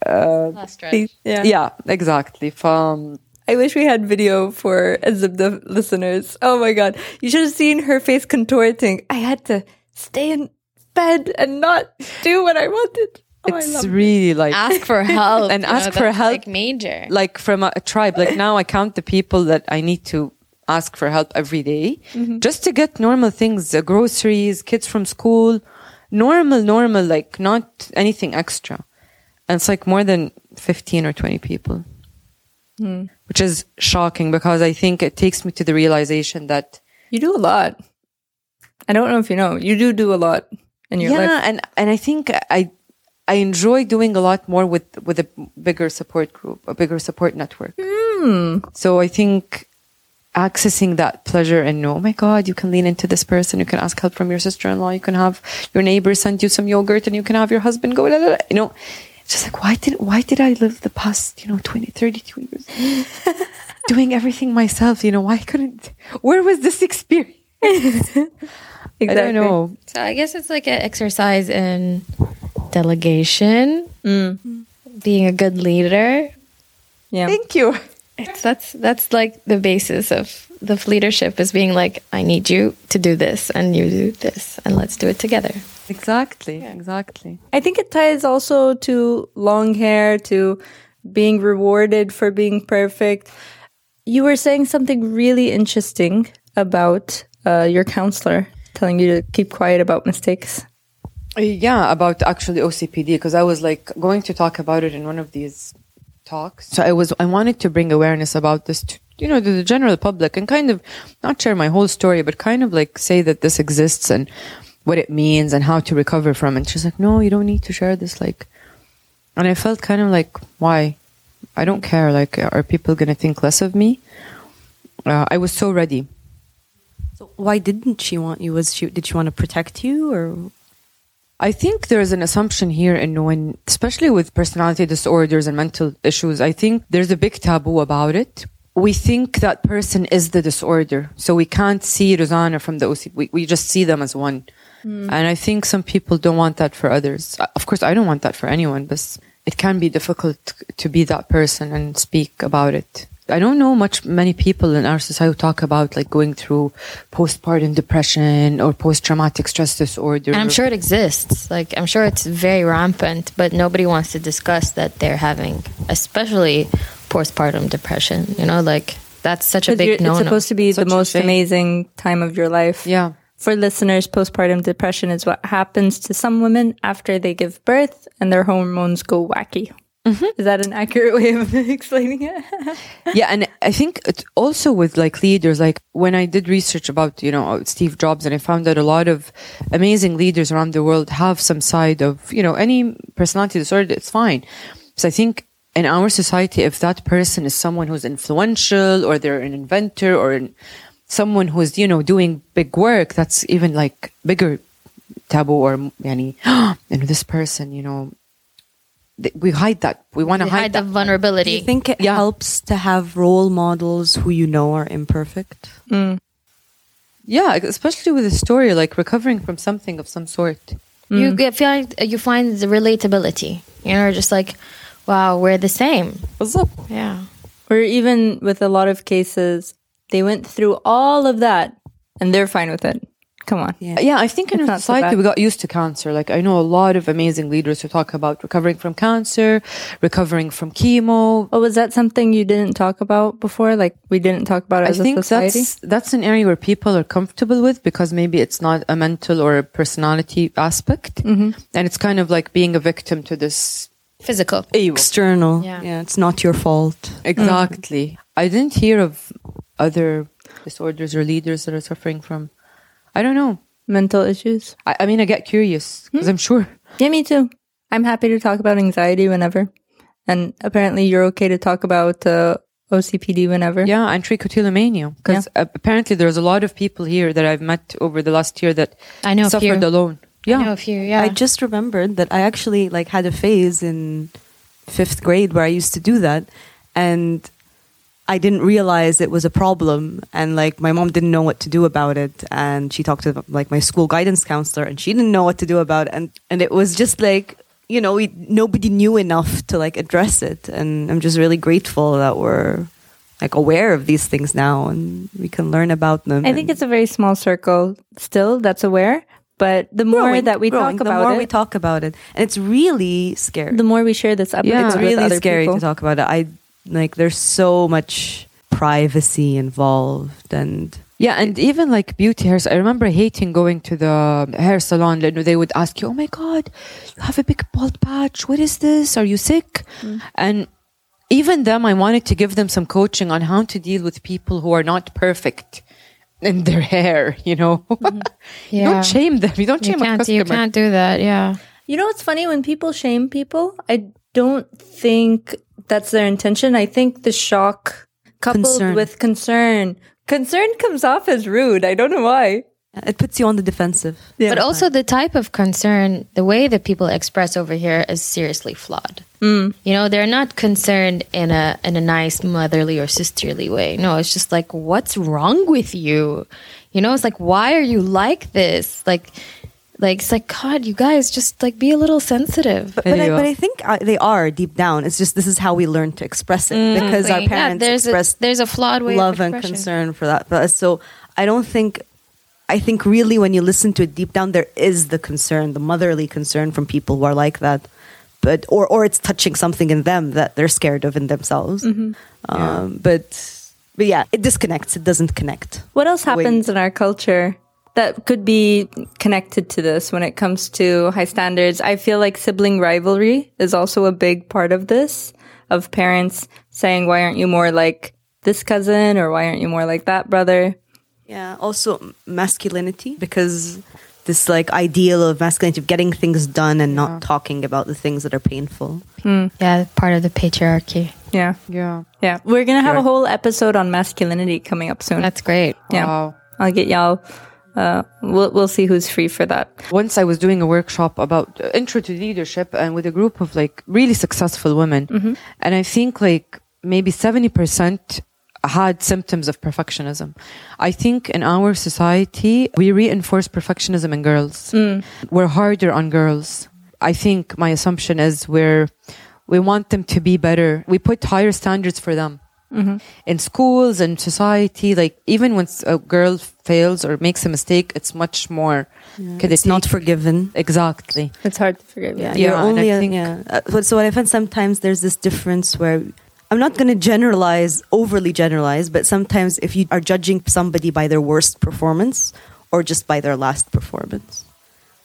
uh, last stretch. Yeah. yeah, exactly. From, I wish we had video for the listeners. Oh my God. You should have seen her face contorting. I had to stay in bed and not do what I wanted. Oh, I it's it. really like Ask for help And you know, ask for that's, help. Like major. like from a, a tribe. Like now I count the people that I need to ask for help every day just to get normal things, uh, groceries, kids from school, normal, normal, like not anything extra. And it's like more than 15 or 20 people, which is shocking because I think it takes me to the realization that You do a lot. I don't know if you know. You do do a lot in your yeah, life. and and I think I I enjoy doing a lot more with with a bigger support group, a bigger support network. Hmm. So I think accessing that pleasure and know, oh my God, you can lean into this person, you can ask help from your sister-in-law, you can have your neighbor send you some yogurt, and you can have your husband go. La, la, la. You know, it's just like why did why did I live the past you know 20, 32 years doing everything myself? You know, why couldn't? Where was this experience? I don't know. So I guess it's like an exercise in delegation, being a good leader. Yeah. Thank you. It's that's that's like the basis of the leadership is being like, I need you to do this and you do this and let's do it together. Exactly. Exactly. I think it ties also to long hair, to being rewarded for being perfect. You were saying something really interesting about uh, your counselor telling you to keep quiet about mistakes. Yeah, about actually OCPD because I was like going to talk about it in one of these talks. So I was I wanted to bring awareness about this to you know to the general public and kind of not share my whole story, but kind of like say that this exists and what it means and how to recover from it. She's like, no, you don't need to share this. Like, and I felt kind of like, why? I don't care. Like, are people gonna think less of me? Uh, I was so ready. So why didn't she want you? Was she did she want to protect you or I think there's an assumption here in when, especially with personality disorders and mental issues, I think there's a big taboo about it. We think that person is the disorder. So we can't see Rosanna from the OCD. We, we just see them as one. And I think some people don't want that for others. Uh, Of course, I don't want that for anyone, but it can be difficult to be that person and speak about it. I don't know much many people in our society who talk about like going through postpartum depression or post traumatic stress disorder. And I'm sure it exists. Like I'm sure it's very rampant, but nobody wants to discuss that they're having, especially postpartum depression. You know, like that's such a big no it's supposed to be Such the most amazing time of your life. Yeah. For listeners, postpartum depression is what happens to some women after they give birth and their hormones go wacky. Mm-hmm. Is that an accurate way of explaining it? yeah and i think it also with like leaders like when i did research about you know steve jobs and i found that a lot of amazing leaders around the world have some side of you know any personality disorder it's fine so i think in our society if that person is someone who's influential or they're an inventor or an, someone who's you know doing big work that's even like bigger taboo or yani, you know this person you know th- we hide that we want to hide, hide that the do vulnerability. you think it Yeah. helps to have role models who you know are imperfect? Mm. Yeah, especially with a story like recovering from something of some sort. Mm. You get feel like uh, you find the relatability. You know, just like, wow, we're the same. What's up? Yeah. or even with a lot of cases, they went through all of that and they're fine with it. Come on. Yeah. Yeah, I think in It's our not so society we got used to cancer. Like I know a lot of amazing leaders who talk about recovering from cancer, recovering from chemo. Oh, was that something you didn't talk about before? Like we didn't talk about it I as a think society? that's that's an area where people are comfortable with because maybe it's not a mental or a personality aspect, Mm-hmm. and it's kind of like being a victim to this. Physical. External. Yeah. yeah, it's not your fault. Exactly. I didn't hear of other disorders or leaders that are suffering from. I don't know. Mental issues. I, I mean, I get curious because I'm sure. Yeah, me too. I'm happy to talk about anxiety whenever. And apparently you're okay to talk about uh, OCPD whenever. Yeah, and trichotillomania. Because apparently there's a lot of people here that I've met over the last year that I know a suffered few. alone. Yeah. I know a few. Yeah. I just remembered that I actually like had a phase in fifth grade where I used to do that, and I didn't realize it was a problem, and like my mom didn't know what to do about it, and she talked to like my school guidance counselor, and she didn't know what to do about it, and and it was just like you know we, nobody knew enough to like address it, and I'm just really grateful that we're like aware of these things now and we can learn about them. I think it's a very small circle still that's aware. But the more growing, that we growing. talk the about more it, we talk about it, and it's really scary. the more we share this up. Yeah, it's really scary people. to talk about it. I like there's so much privacy involved and Yeah, and even like beauty hairs. I remember hating going to the hair salon. You know, they would ask you, "Oh my god, you have a big bald patch. What is this? Are you sick?" Mm. And even them, I wanted to give them some coaching on how to deal with people who are not perfect in their hair. You know, mm-hmm. you Yeah. don't shame them. You don't you shame a can't. customer. You can't do that. Yeah. You know what's funny? When people shame people, I don't think that's their intention. I think the shock coupled Concern. with concern. Concern comes off as rude. I don't know why. it puts you on the defensive. But also the type of concern, the way that people express over here is seriously flawed. Mm. You know, they're not concerned in a in a nice motherly or sisterly way. No, it's just like, what's wrong with you? You know, it's like, why are you like this? Like, like it's like, God, you guys just like be a little sensitive. But, but, I, but. I think uh, they are deep down. It's just this is how we learn to express it because our Like, yeah, parents there's a expressed there's a flawed way love of and concern for that. But so I don't think. I think really when you listen to it deep down, there is the concern, the motherly concern from people who are like that, but or or it's touching something in them that they're scared of in themselves. Um, But but yeah, it disconnects. It doesn't connect. What else happens in our culture that could be connected to this when it comes to high standards? I feel like sibling rivalry is also a big part of this, of parents saying, why aren't you more like this cousin or why aren't you more like that brother? Yeah. Also masculinity because this like ideal of masculinity of getting things done and not talking about the things that are painful. Hmm. Yeah, part of the patriarchy. Yeah. Yeah. Yeah. We're going to have a whole episode on masculinity coming up soon. That's great. yeah. Wow. I'll get y'all. Uh, we'll, we'll see who's free for that. Once I was doing a workshop about uh, intro to leadership and with a group of like really successful women. And I think like maybe 70% had symptoms of perfectionism. I think in our society, we reinforce perfectionism in girls. We're harder on girls. I think my assumption is we're, we want them to be better. We put higher standards for them. In schools and society, like even when a girl fails or makes a mistake, it's much more. could It's not forgiven. exactly. It's hard to forgive. Yeah, Yeah. you're only I a- think- yeah. Uh, but so what I find sometimes there's this difference where I'm not going to generalize, overly generalize, but sometimes if you are judging somebody by their worst performance or just by their last performance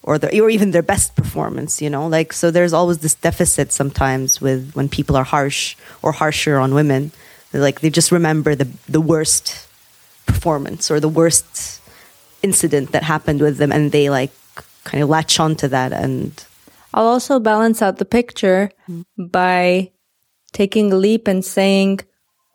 or their, or even their best performance, you know, like so there's always this deficit sometimes with when people are harsh or harsher on women. Like they just remember the the worst performance or the worst incident that happened with them and they like kind of latch onto that and I'll also balance out the picture mm-hmm. by taking a leap and saying,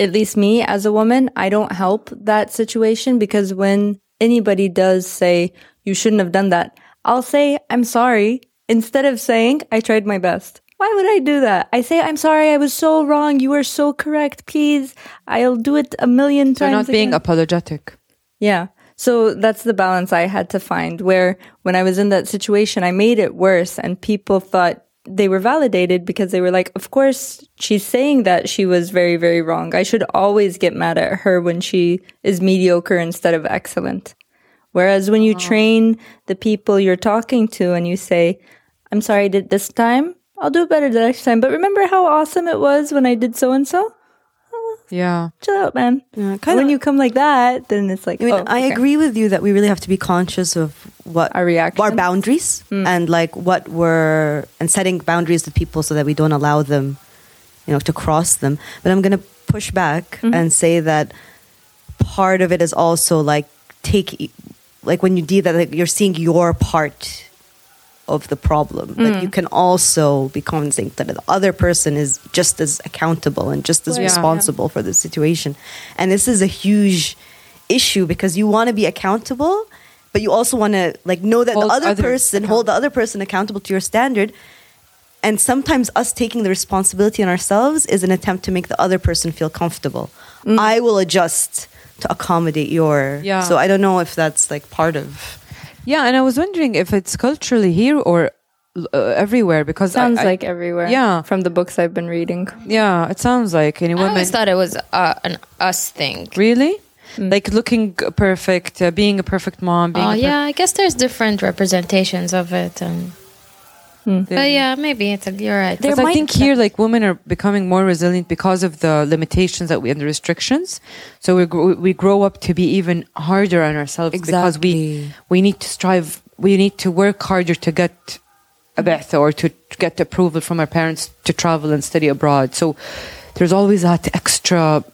at least me as a woman, I don't help that situation because when anybody does say, you shouldn't have done that, I'll say, I'm sorry, instead of saying, I tried my best. Why would I do that? I say, I'm sorry, I was so wrong. You were so correct. Please, I'll do it a million So times. You're not being again." apologetic. Yeah. So that's the balance I had to find where when I was in that situation, I made it worse and people thought they were validated because they were like, of course, she's saying that she was very, very wrong. I should always get mad at her when she is mediocre instead of excellent. Whereas when you oh. train the people you're talking to and you say, I'm sorry I did this time, I'll do it better the next time. But remember how awesome it was when I did so and so? Yeah. Chill out, man. Yeah, And when you come like that, then it's like, I mean, oh, I okay. agree with you that we really have to be conscious of what Our reactions. our boundaries, hmm. and like what we're and setting boundaries with people so that we don't allow them, you know, to cross them. But I'm gonna push back mm-hmm. and say that part of it is also like take like when you do that, like you're seeing your part of the problem, but mm. you can also be cognizant that the other person is just as accountable and just as. Yeah. responsible for the situation. And this is a huge issue because you want to be accountable, but you also want to like know that Hold the other others person hold the other person accountable to your standard. And sometimes us taking the responsibility on ourselves is an attempt to make the other person feel comfortable. Mm. I will adjust to accommodate your. Yeah. So I don't know if that's like part of. Yeah, and I was wondering if it's culturally here or uh, everywhere because I- Sounds I- like everywhere. Yeah. From the books I've been reading. yeah, it sounds like any I women always thought it was uh, an us thing. really like looking perfect, uh, being a perfect mom. Being Oh a per- yeah, I guess there's different representations of it, and Hmm. but yeah, maybe it's a, you're right. There Because I think here, like women are becoming more resilient because of the limitations that we and the restrictions. So we grow, we grow up to be even harder on ourselves because we we need to strive. We need to work harder to get a beth or to get approval from our parents to travel and study abroad. So there's always that extra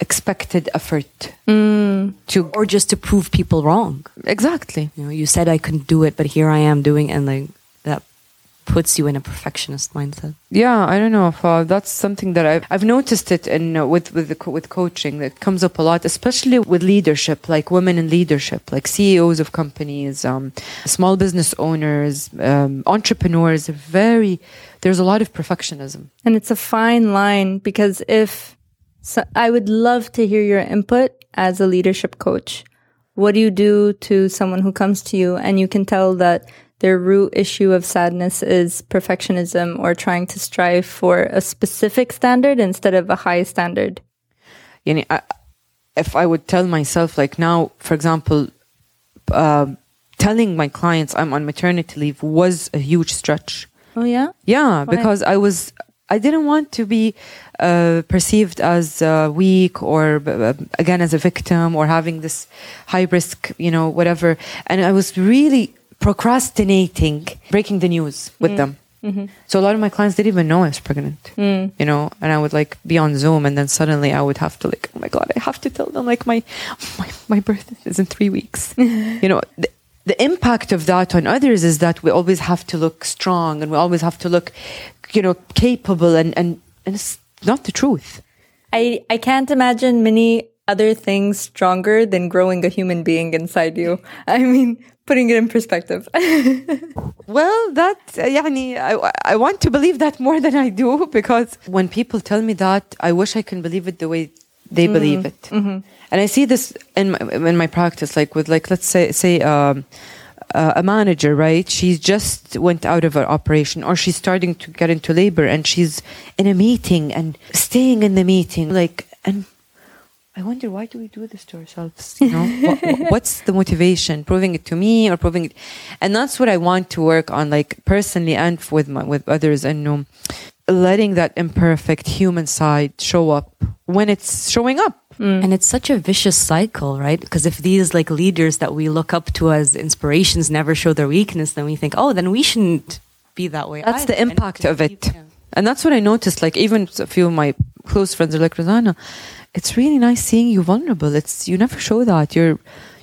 expected effort hmm. to Or just to prove people wrong. exactly. You know, you said I couldn't do it, but here I am doing, and like puts you in a perfectionist mindset. Yeah, I don't know if uh, that's something that I've I've noticed it in uh, with with the, co- with coaching that comes up a lot, especially with leadership, like women in leadership, like CEOs of companies, um, small business owners, um, entrepreneurs. Very there's a lot of perfectionism. And it's a fine line because if so, I would love to hear your input as a leadership coach. What do you do to someone who comes to you and you can tell that their root issue of sadness is perfectionism or trying to strive for a specific standard instead of a high standard? Yani, I, if I would tell myself, like now, for example, uh, telling my clients I'm on maternity leave was a huge stretch. Oh, yeah? Yeah, Why? because I was, I didn't want to be uh, perceived as uh, weak or uh, again as a victim or having this high risk, you know, whatever. And I was really procrastinating breaking the news with mm. them. Mm-hmm. So a lot of my clients didn't even know I was pregnant, mm. you know, and I would like be on Zoom and then suddenly I would have to like, oh my God, I have to tell them like my, my, my birth is in three weeks. you know, the, the impact of that on others is that we always have to look strong and we always have to look, you know, capable and, and, and it's not the truth. I, I can't imagine many other things stronger than growing a human being inside you. I mean, putting it in perspective. Well, that uh, يعني, I, I want to believe that more than I do because when people tell me that, I wish I can believe it the way they believe it. And I see this in my, in my practice, like with like let's say say um, uh, a manager, right? She just went out of her operation, or she's starting to get into labor, and she's in a meeting and staying in the meeting, like and. I wonder why do we do this to ourselves? You know, what, what- what's the motivation? Proving it to me or proving it, and that's what I want to work on, like personally and with my with others, and um, letting that imperfect human side show up when it's showing up. And it's such a vicious cycle, right? Because if these like leaders that we look up to as inspirations never show their weakness, then we think, oh, then we shouldn't be that way. That's either. the impact of it. Yeah. And that's what I noticed. Like even a few of my close friends are like, Rosanna, it's really nice seeing you vulnerable. It's you never show that. You're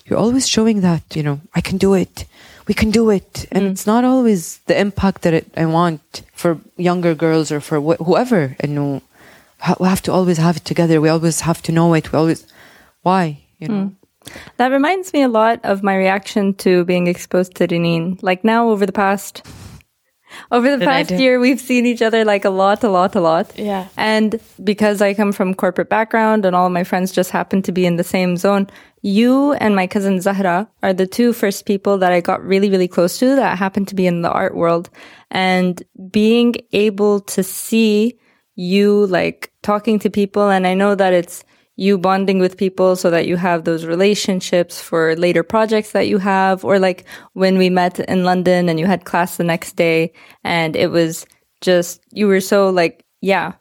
you're always showing that, you know, I can do it. We can do it. And mm. it's not always the impact that it, I want for younger girls or for wh- whoever. And no, ha- we have to always have it together. We always have to know it. We always, why? You know? Mm. That reminds me a lot of my reaction to being exposed to Reneen. Like now over the past over the past year we've seen each other like a lot, a lot, a lot. Yeah. And because I come from corporate background and all of my friends just happen to be in the same zone, you and my cousin Zahra are the two first people that I got really, really close to that happened to be in the art world. And being able to see you like talking to people, and I know that it's you bonding with people so that you have those relationships for later projects that you have, or like when we met in London and you had class the next day, and it was just, you were so like, yeah,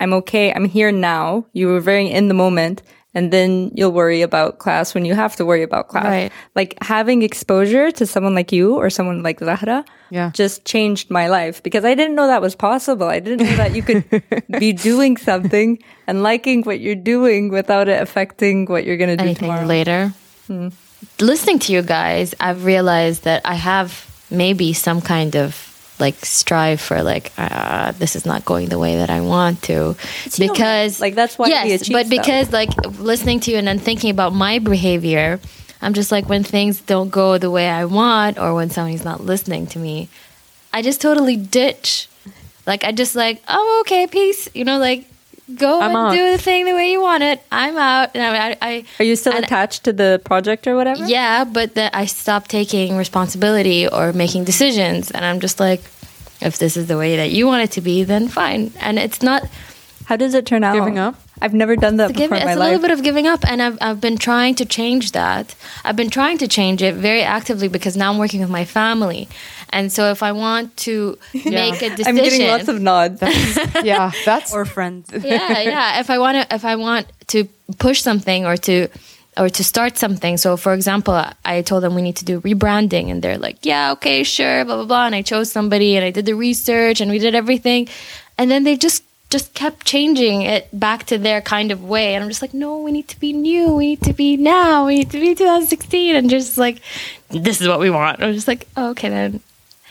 I'm okay. I'm here now. You were very in the moment. And then you'll worry about class when you have to worry about class. Right. Like having exposure to someone like you or someone like Zahra Yeah. just changed my life because I didn't know that was possible. I didn't know that you could be doing something and liking what you're doing without it affecting what you're going to do anything tomorrow. later. Hmm. Listening to you guys, I've realized that I have maybe some kind of like strive for like uh, this is not going the way that I want to because Like, that's why we yes, but stuff. because like listening to you and then thinking about my behavior, I'm just like when things don't go the way I want or when somebody's not listening to me, I just totally ditch. Like I just like oh okay peace you know like go I'm and out. do the thing the way you want it. I'm out and I, I Are you still and- attached to the project or whatever? yeah, but that I stopped taking responsibility or making decisions, and I'm just like, if this is the way that you want it to be, then fine. And it's not How does it turn out? Giving up? I've never done that to give before it's in my a life. little bit of giving up, and I've I've been trying to change that. I've been trying to change it very actively because now I'm working with my family, and so if I want to make a decision, I'm getting lots of nods. yeah, that's Or friends. yeah, yeah. If I want to, if I want to push something or to, or to start something. So, for example, I told them we need to do rebranding, and they're like, "Yeah, okay, sure, blah blah blah." And I chose somebody, and I did the research, and we did everything, and then they just just kept changing it back to their kind of way, and I'm just like, "No, we need to be new. We need to be now. We need to be 2016," and just like, "This is what we want." I'm just like, oh, "Okay, then."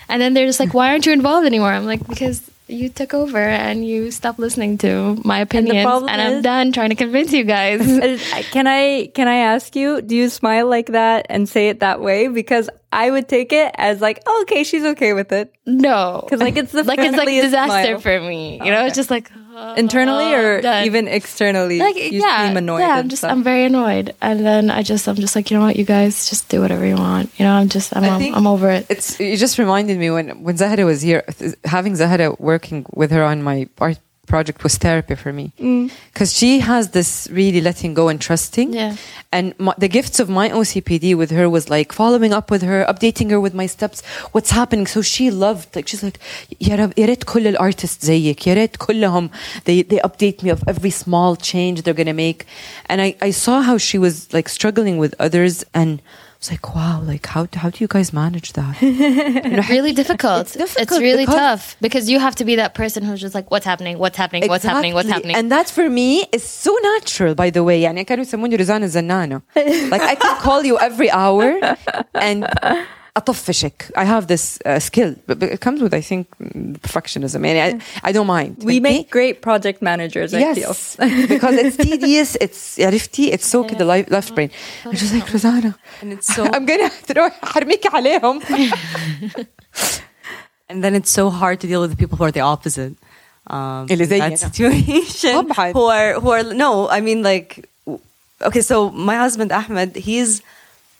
And then they're just like, why aren't you involved anymore? I'm like, because you took over and you stopped listening to my opinions, and, problem I'm done trying to convince you guys. Can I can I ask you? Do you smile like that and say it that way? Because I would take it as like, oh, okay, she's okay with it no, 'Cause, like, it's the like it's like disaster smile. for me. You know, it's just like internally or oh, done. even externally. like you yeah, seem annoyed. yeah. I'm just stuff. I'm very annoyed, and then I just I'm just like you know what, you guys just do whatever you want. You know, I'm just I'm I I'm, I'm over it. It's you just reminded me when when Zahra was here, having Zahra working with her on my art project was therapy for me because she has this really letting go and trusting. Yeah. And my, the gifts of my OCPD with her was like following up with her, updating her with my steps, what's happening. So she loved like she's like يا رب يا ريت كل الارtists زيك يا ريت كلهم they they update me of every small change they're gonna make. And I I saw how she was like struggling with others and. I was like, wow, like how how do you guys manage that? really difficult. It's difficult really because- tough because you have to be that person who's just like, what's happening? What's happening? What's happening? What's Exactly. happening? And that for me is so natural, by the way. يعني كانوا يسموني رزانة زنانة. Like I can call you every hour and أطفشك. I have this uh, skill, but, but it comes with, I think, mm, perfectionism. And I, I don't mind. we فهمتي? make great project managers. I feel. Yes, because it's tedious. It's عرفتي it's so كده left, left brain. I'm just like Rosanna. And it's so I'm gonna تروح حرميكي عليهم. and then it's so hard to deal with the people who are the opposite. Um, اللي in that زينا. situation. طبعاً. Who are who are no, I mean like okay, so my husband Ahmed, he's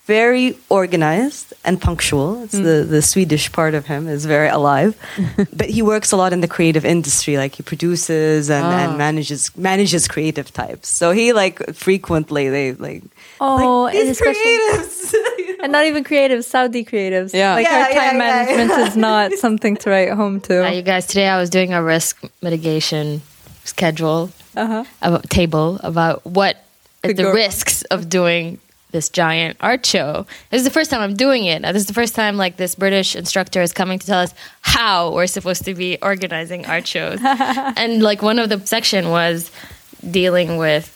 very organized and punctual. It's the, the Swedish part of him is very alive. but he works a lot in the creative industry. Like he produces and, Ah. and manages manages creative types. So he like frequently they like Oh, like, and these especially- creatives. And not even creatives, Saudi creatives. Yeah. Like Yeah, our time yeah, management yeah. is not something to write home to. Uh, you guys, today I was doing a risk mitigation schedule Uh-huh. about, table about what Could the go wrong. risks of doing this giant art show. This is the first time I'm doing it. This is the first time like this British instructor is coming to tell us how we're supposed to be organizing art shows. and like one of the section was dealing with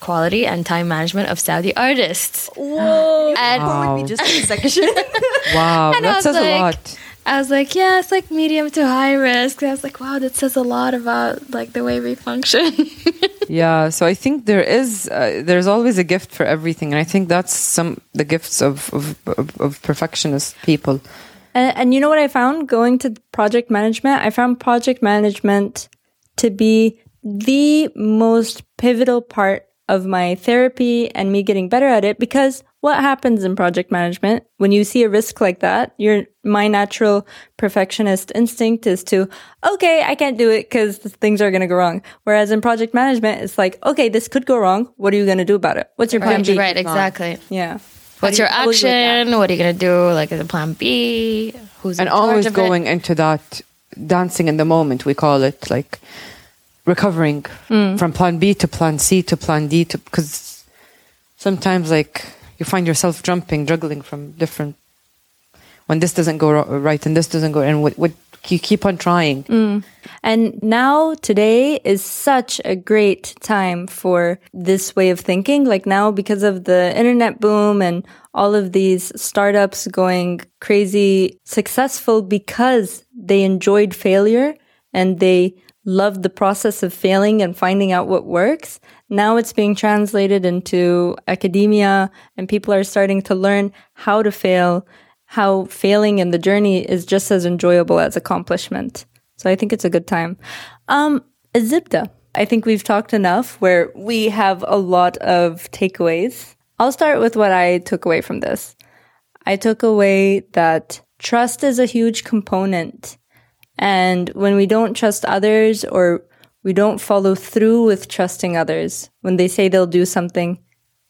quality and time management of Saudi artists. Whoa. And Maybe just a section. Wow, And that was says a lot. I was like, yeah, it's like medium to high risk. I was like, wow, that says a lot about like the way we function. Yeah, so I think there is uh, there's always a gift for everything, and I think that's some the gifts of of, of, of perfectionist people. And, and you know what I found going to project management? I found project management to be the most pivotal part of my therapy and me getting better at it because what happens in project management when you see a risk like that your my natural perfectionist instinct is to okay i can't do it because things are going to go wrong whereas in project management it's like okay this could go wrong what are you going to do about it what's your plan right, b right, exactly. yeah What's do your you deal with that? action? What are you gonna do? Like, is it plan B? Who's in and charge always of it? going into that dancing in the moment we call it like recovering Hmm. from plan b to plan c to plan d to because sometimes like you find yourself jumping juggling from different when this doesn't go right and this doesn't go and what, what you keep on trying Hmm. And now today is such a great time for this way of thinking. Like now because of the internet boom and all of these startups going crazy successful because they enjoyed failure and they loved the process of failing and finding out what works. Now it's being translated into academia and people are starting to learn how to fail, how failing in the journey is just as enjoyable as accomplishment. So I think it's a good time. Um, Zibda. I think we've talked enough where we have a lot of takeaways. I'll start with what I took away from this. I took away that trust is a huge component. And when we don't trust others or we don't follow through with trusting others, when they say they'll do something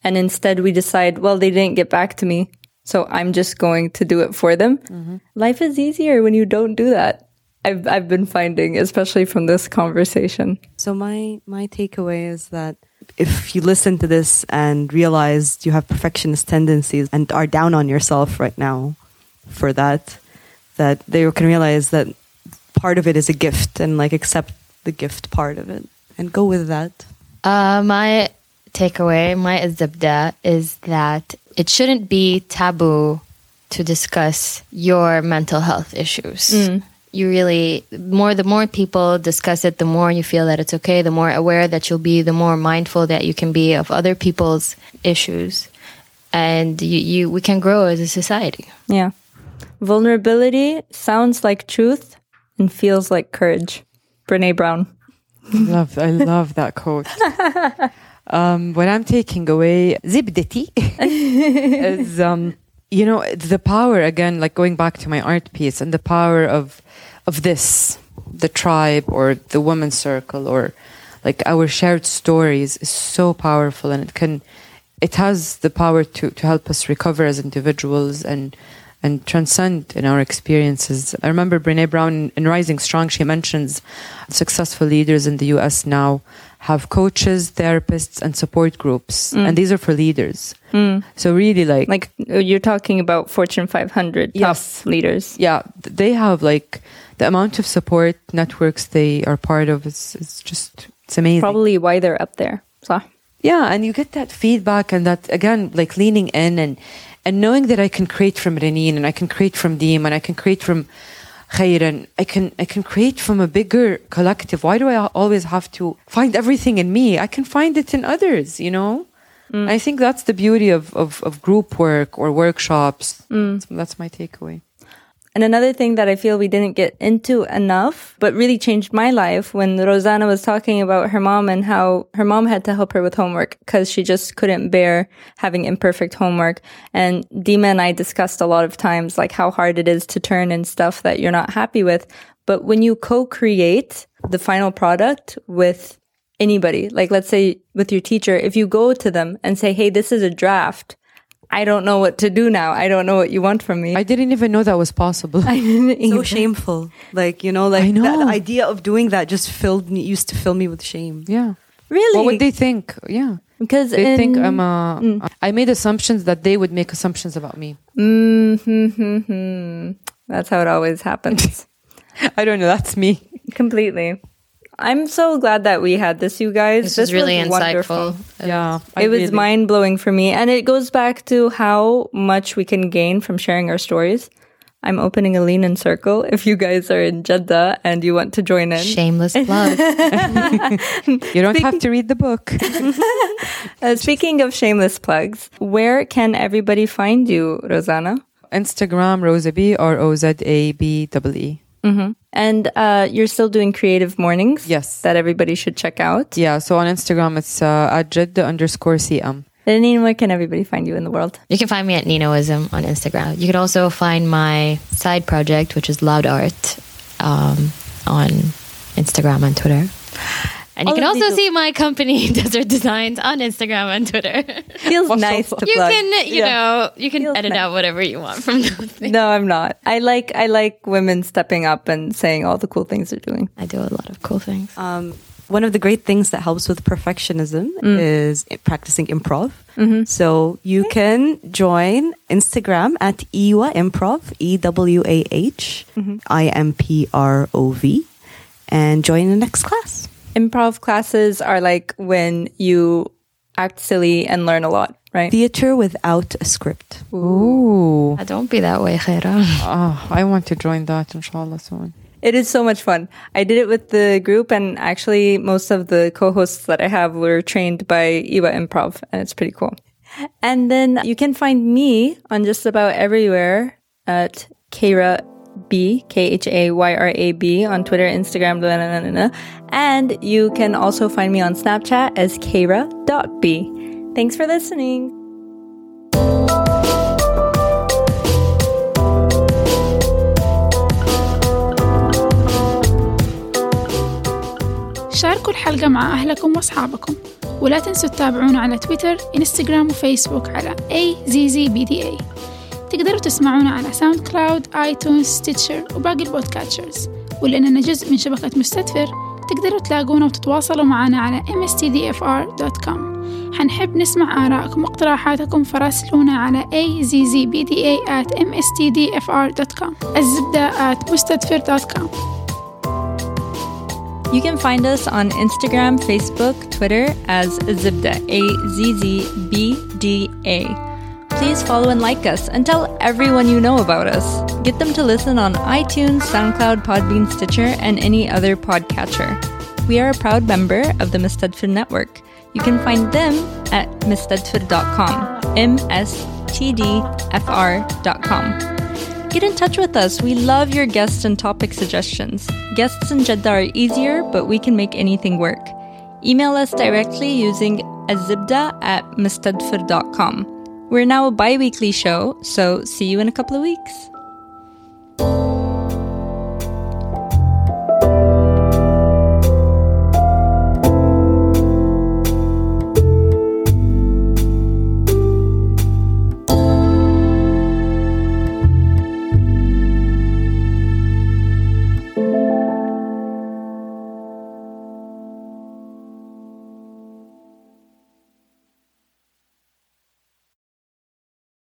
and instead we decide, well, they didn't get back to me. So I'm just going to do it for them. Mm-hmm. Life is easier when you don't do that. I've, I've been finding, especially from this conversation. So my my takeaway is that if you listen to this and realize you have perfectionist tendencies and are down on yourself right now for that, that they can realize that part of it is a gift and like accept the gift part of it and go with that. Uh, my takeaway, my zibda, is that it shouldn't be taboo to discuss your mental health issues. You really more the more people discuss it, the more you feel that it's okay, the more aware that you'll be, the more mindful that you can be of other people's issues. And you, you we can grow as a society. Yeah. Vulnerability sounds like truth and feels like courage. Brene Brown. love I love that quote. um, what I'm taking away, zibdati, is um, you know the power again, like going back to my art piece and the power of of this, the tribe or the women's circle or like our shared stories is so powerful and it can it has the power to to help us recover as individuals and and transcend in our experiences. I remember Brene Brown in Rising Strong, she mentions successful leaders in the US now have coaches, therapists, and support groups. Mm. And these are for leaders. Mm. So, really, like, Like you're talking about Fortune 500 top Yes. leaders. yeah, they have like the amount of support networks they are part of is, is just, it's amazing. Probably why they're up there. So, Yeah, and you get that feedback and that again, like leaning in and and knowing that I can create from Reneen and I can create from Deem and I can create from Khairan. I can I can create from a bigger collective. Why do I always have to find everything in me? I can find it in others, you know? Mm. I think that's the beauty of, of, of group work or workshops. Mm. That's, that's my takeaway. And another thing that I feel we didn't get into enough, but really changed my life when Rosanna was talking about her mom and how her mom had to help her with homework because she just couldn't bear having imperfect homework. And Dima and I discussed a lot of times like how hard it is to turn in stuff that you're not happy with. But when you co-create the final product with anybody, like let's say with your teacher, if you go to them and say, Hey, this is a draft. I don't know what to do now. I don't know what you want from me. I didn't even know that was possible. I didn't So shameful. Like, you know, like know. that idea of doing that just filled me, used to fill me with shame. yeah. Really? What would they think? Yeah. Because They think I'm a. I made assumptions that they would make assumptions about me. Mm-hmm. That's how it always happens. I don't know. That's me. Completely. I'm so glad that we had this, you guys. This, is really was wonderful. insightful. Yeah. It was mind blowing for me. And it goes back to how much we can gain from sharing our stories. I'm opening a lean in circle. If you guys are in Jeddah and you want to join in, Shameless plug. You don't have to read the book. uh, speaking of shameless plugs, where can everybody find you, Rosanna? Instagram, Rosa B, R O Z A B E E. And uh, you're still doing creative mornings? Yes. That everybody should check out. Yeah. So on Instagram, it's uh, at Jeddah underscore CM. Reneen, where can everybody find you in the world? You can find me at Ninoism on Instagram. You can also find my side project, which is Loud Art, um, on Instagram and Twitter. And you can also will- see my company, Desert Designs, on Instagram and Twitter. Feels nice to you plug. can, you Yeah. know, you can Feels edit nice. out whatever you want from those things. No, I'm not. I like I like women stepping up and saying all the cool things they're doing. I do a lot of cool things. Um, one of the great things that helps with perfectionism Mm. is practicing improv. Mm-hmm. So you can join Instagram at Ewah Improv, E W A H Mm-hmm. I M P R O V, and join the next class. Improv classes are like when you act silly and learn a lot, right? Theater without a script. Ooh. Uh, Don't be that way, Khaira. Oh, I want to join that, inshallah, soon. It is so much fun. I did it with the group, and actually, most of the co-hosts that I have were trained by Ewah Improv, and it's pretty cool. And then you can find me on just about everywhere at Khayra B, K H A Y R A B on Twitter, Instagram, blah, blah, blah, blah. And you can also find me on Snapchat as Khayra.b. Thanks for listening. شاركوا الحلقة مع أهلكم وأصحابكم ولا تنسوا تتابعونا على تويتر، إنستغرام وفيسبوك على AZZBDA تقدروا تسمعونا على ساوند كلاود آيتونز ستيتشر وباقي البودكاتشرز ولأننا جزء من شبكة مستدفر تقدروا تلاقونا وتتواصلوا معنا على mstdfr.com حنحب نسمع آرائكم واقتراحاتكم فراسلونا على azzbda at mstdfr.com الزبدة at مستدفر.com You can find us on Instagram, Facebook, Twitter as Zibda, A Z Z B D A. Please follow and like us and tell everyone you know about us. Get them to listen on iTunes, SoundCloud, Podbean, Stitcher, and any other podcatcher. We are a proud member of the Mustadfir Network. You can find them at mstadfir.com. M-S-T-D-F-R.com. Get in touch with us. We love your guests and topic suggestions. Guests in Jeddah are easier, but we can make anything work. Email us directly using azibda at mustadfir.com. We're now a bi weekly show, so see you in a couple of weeks.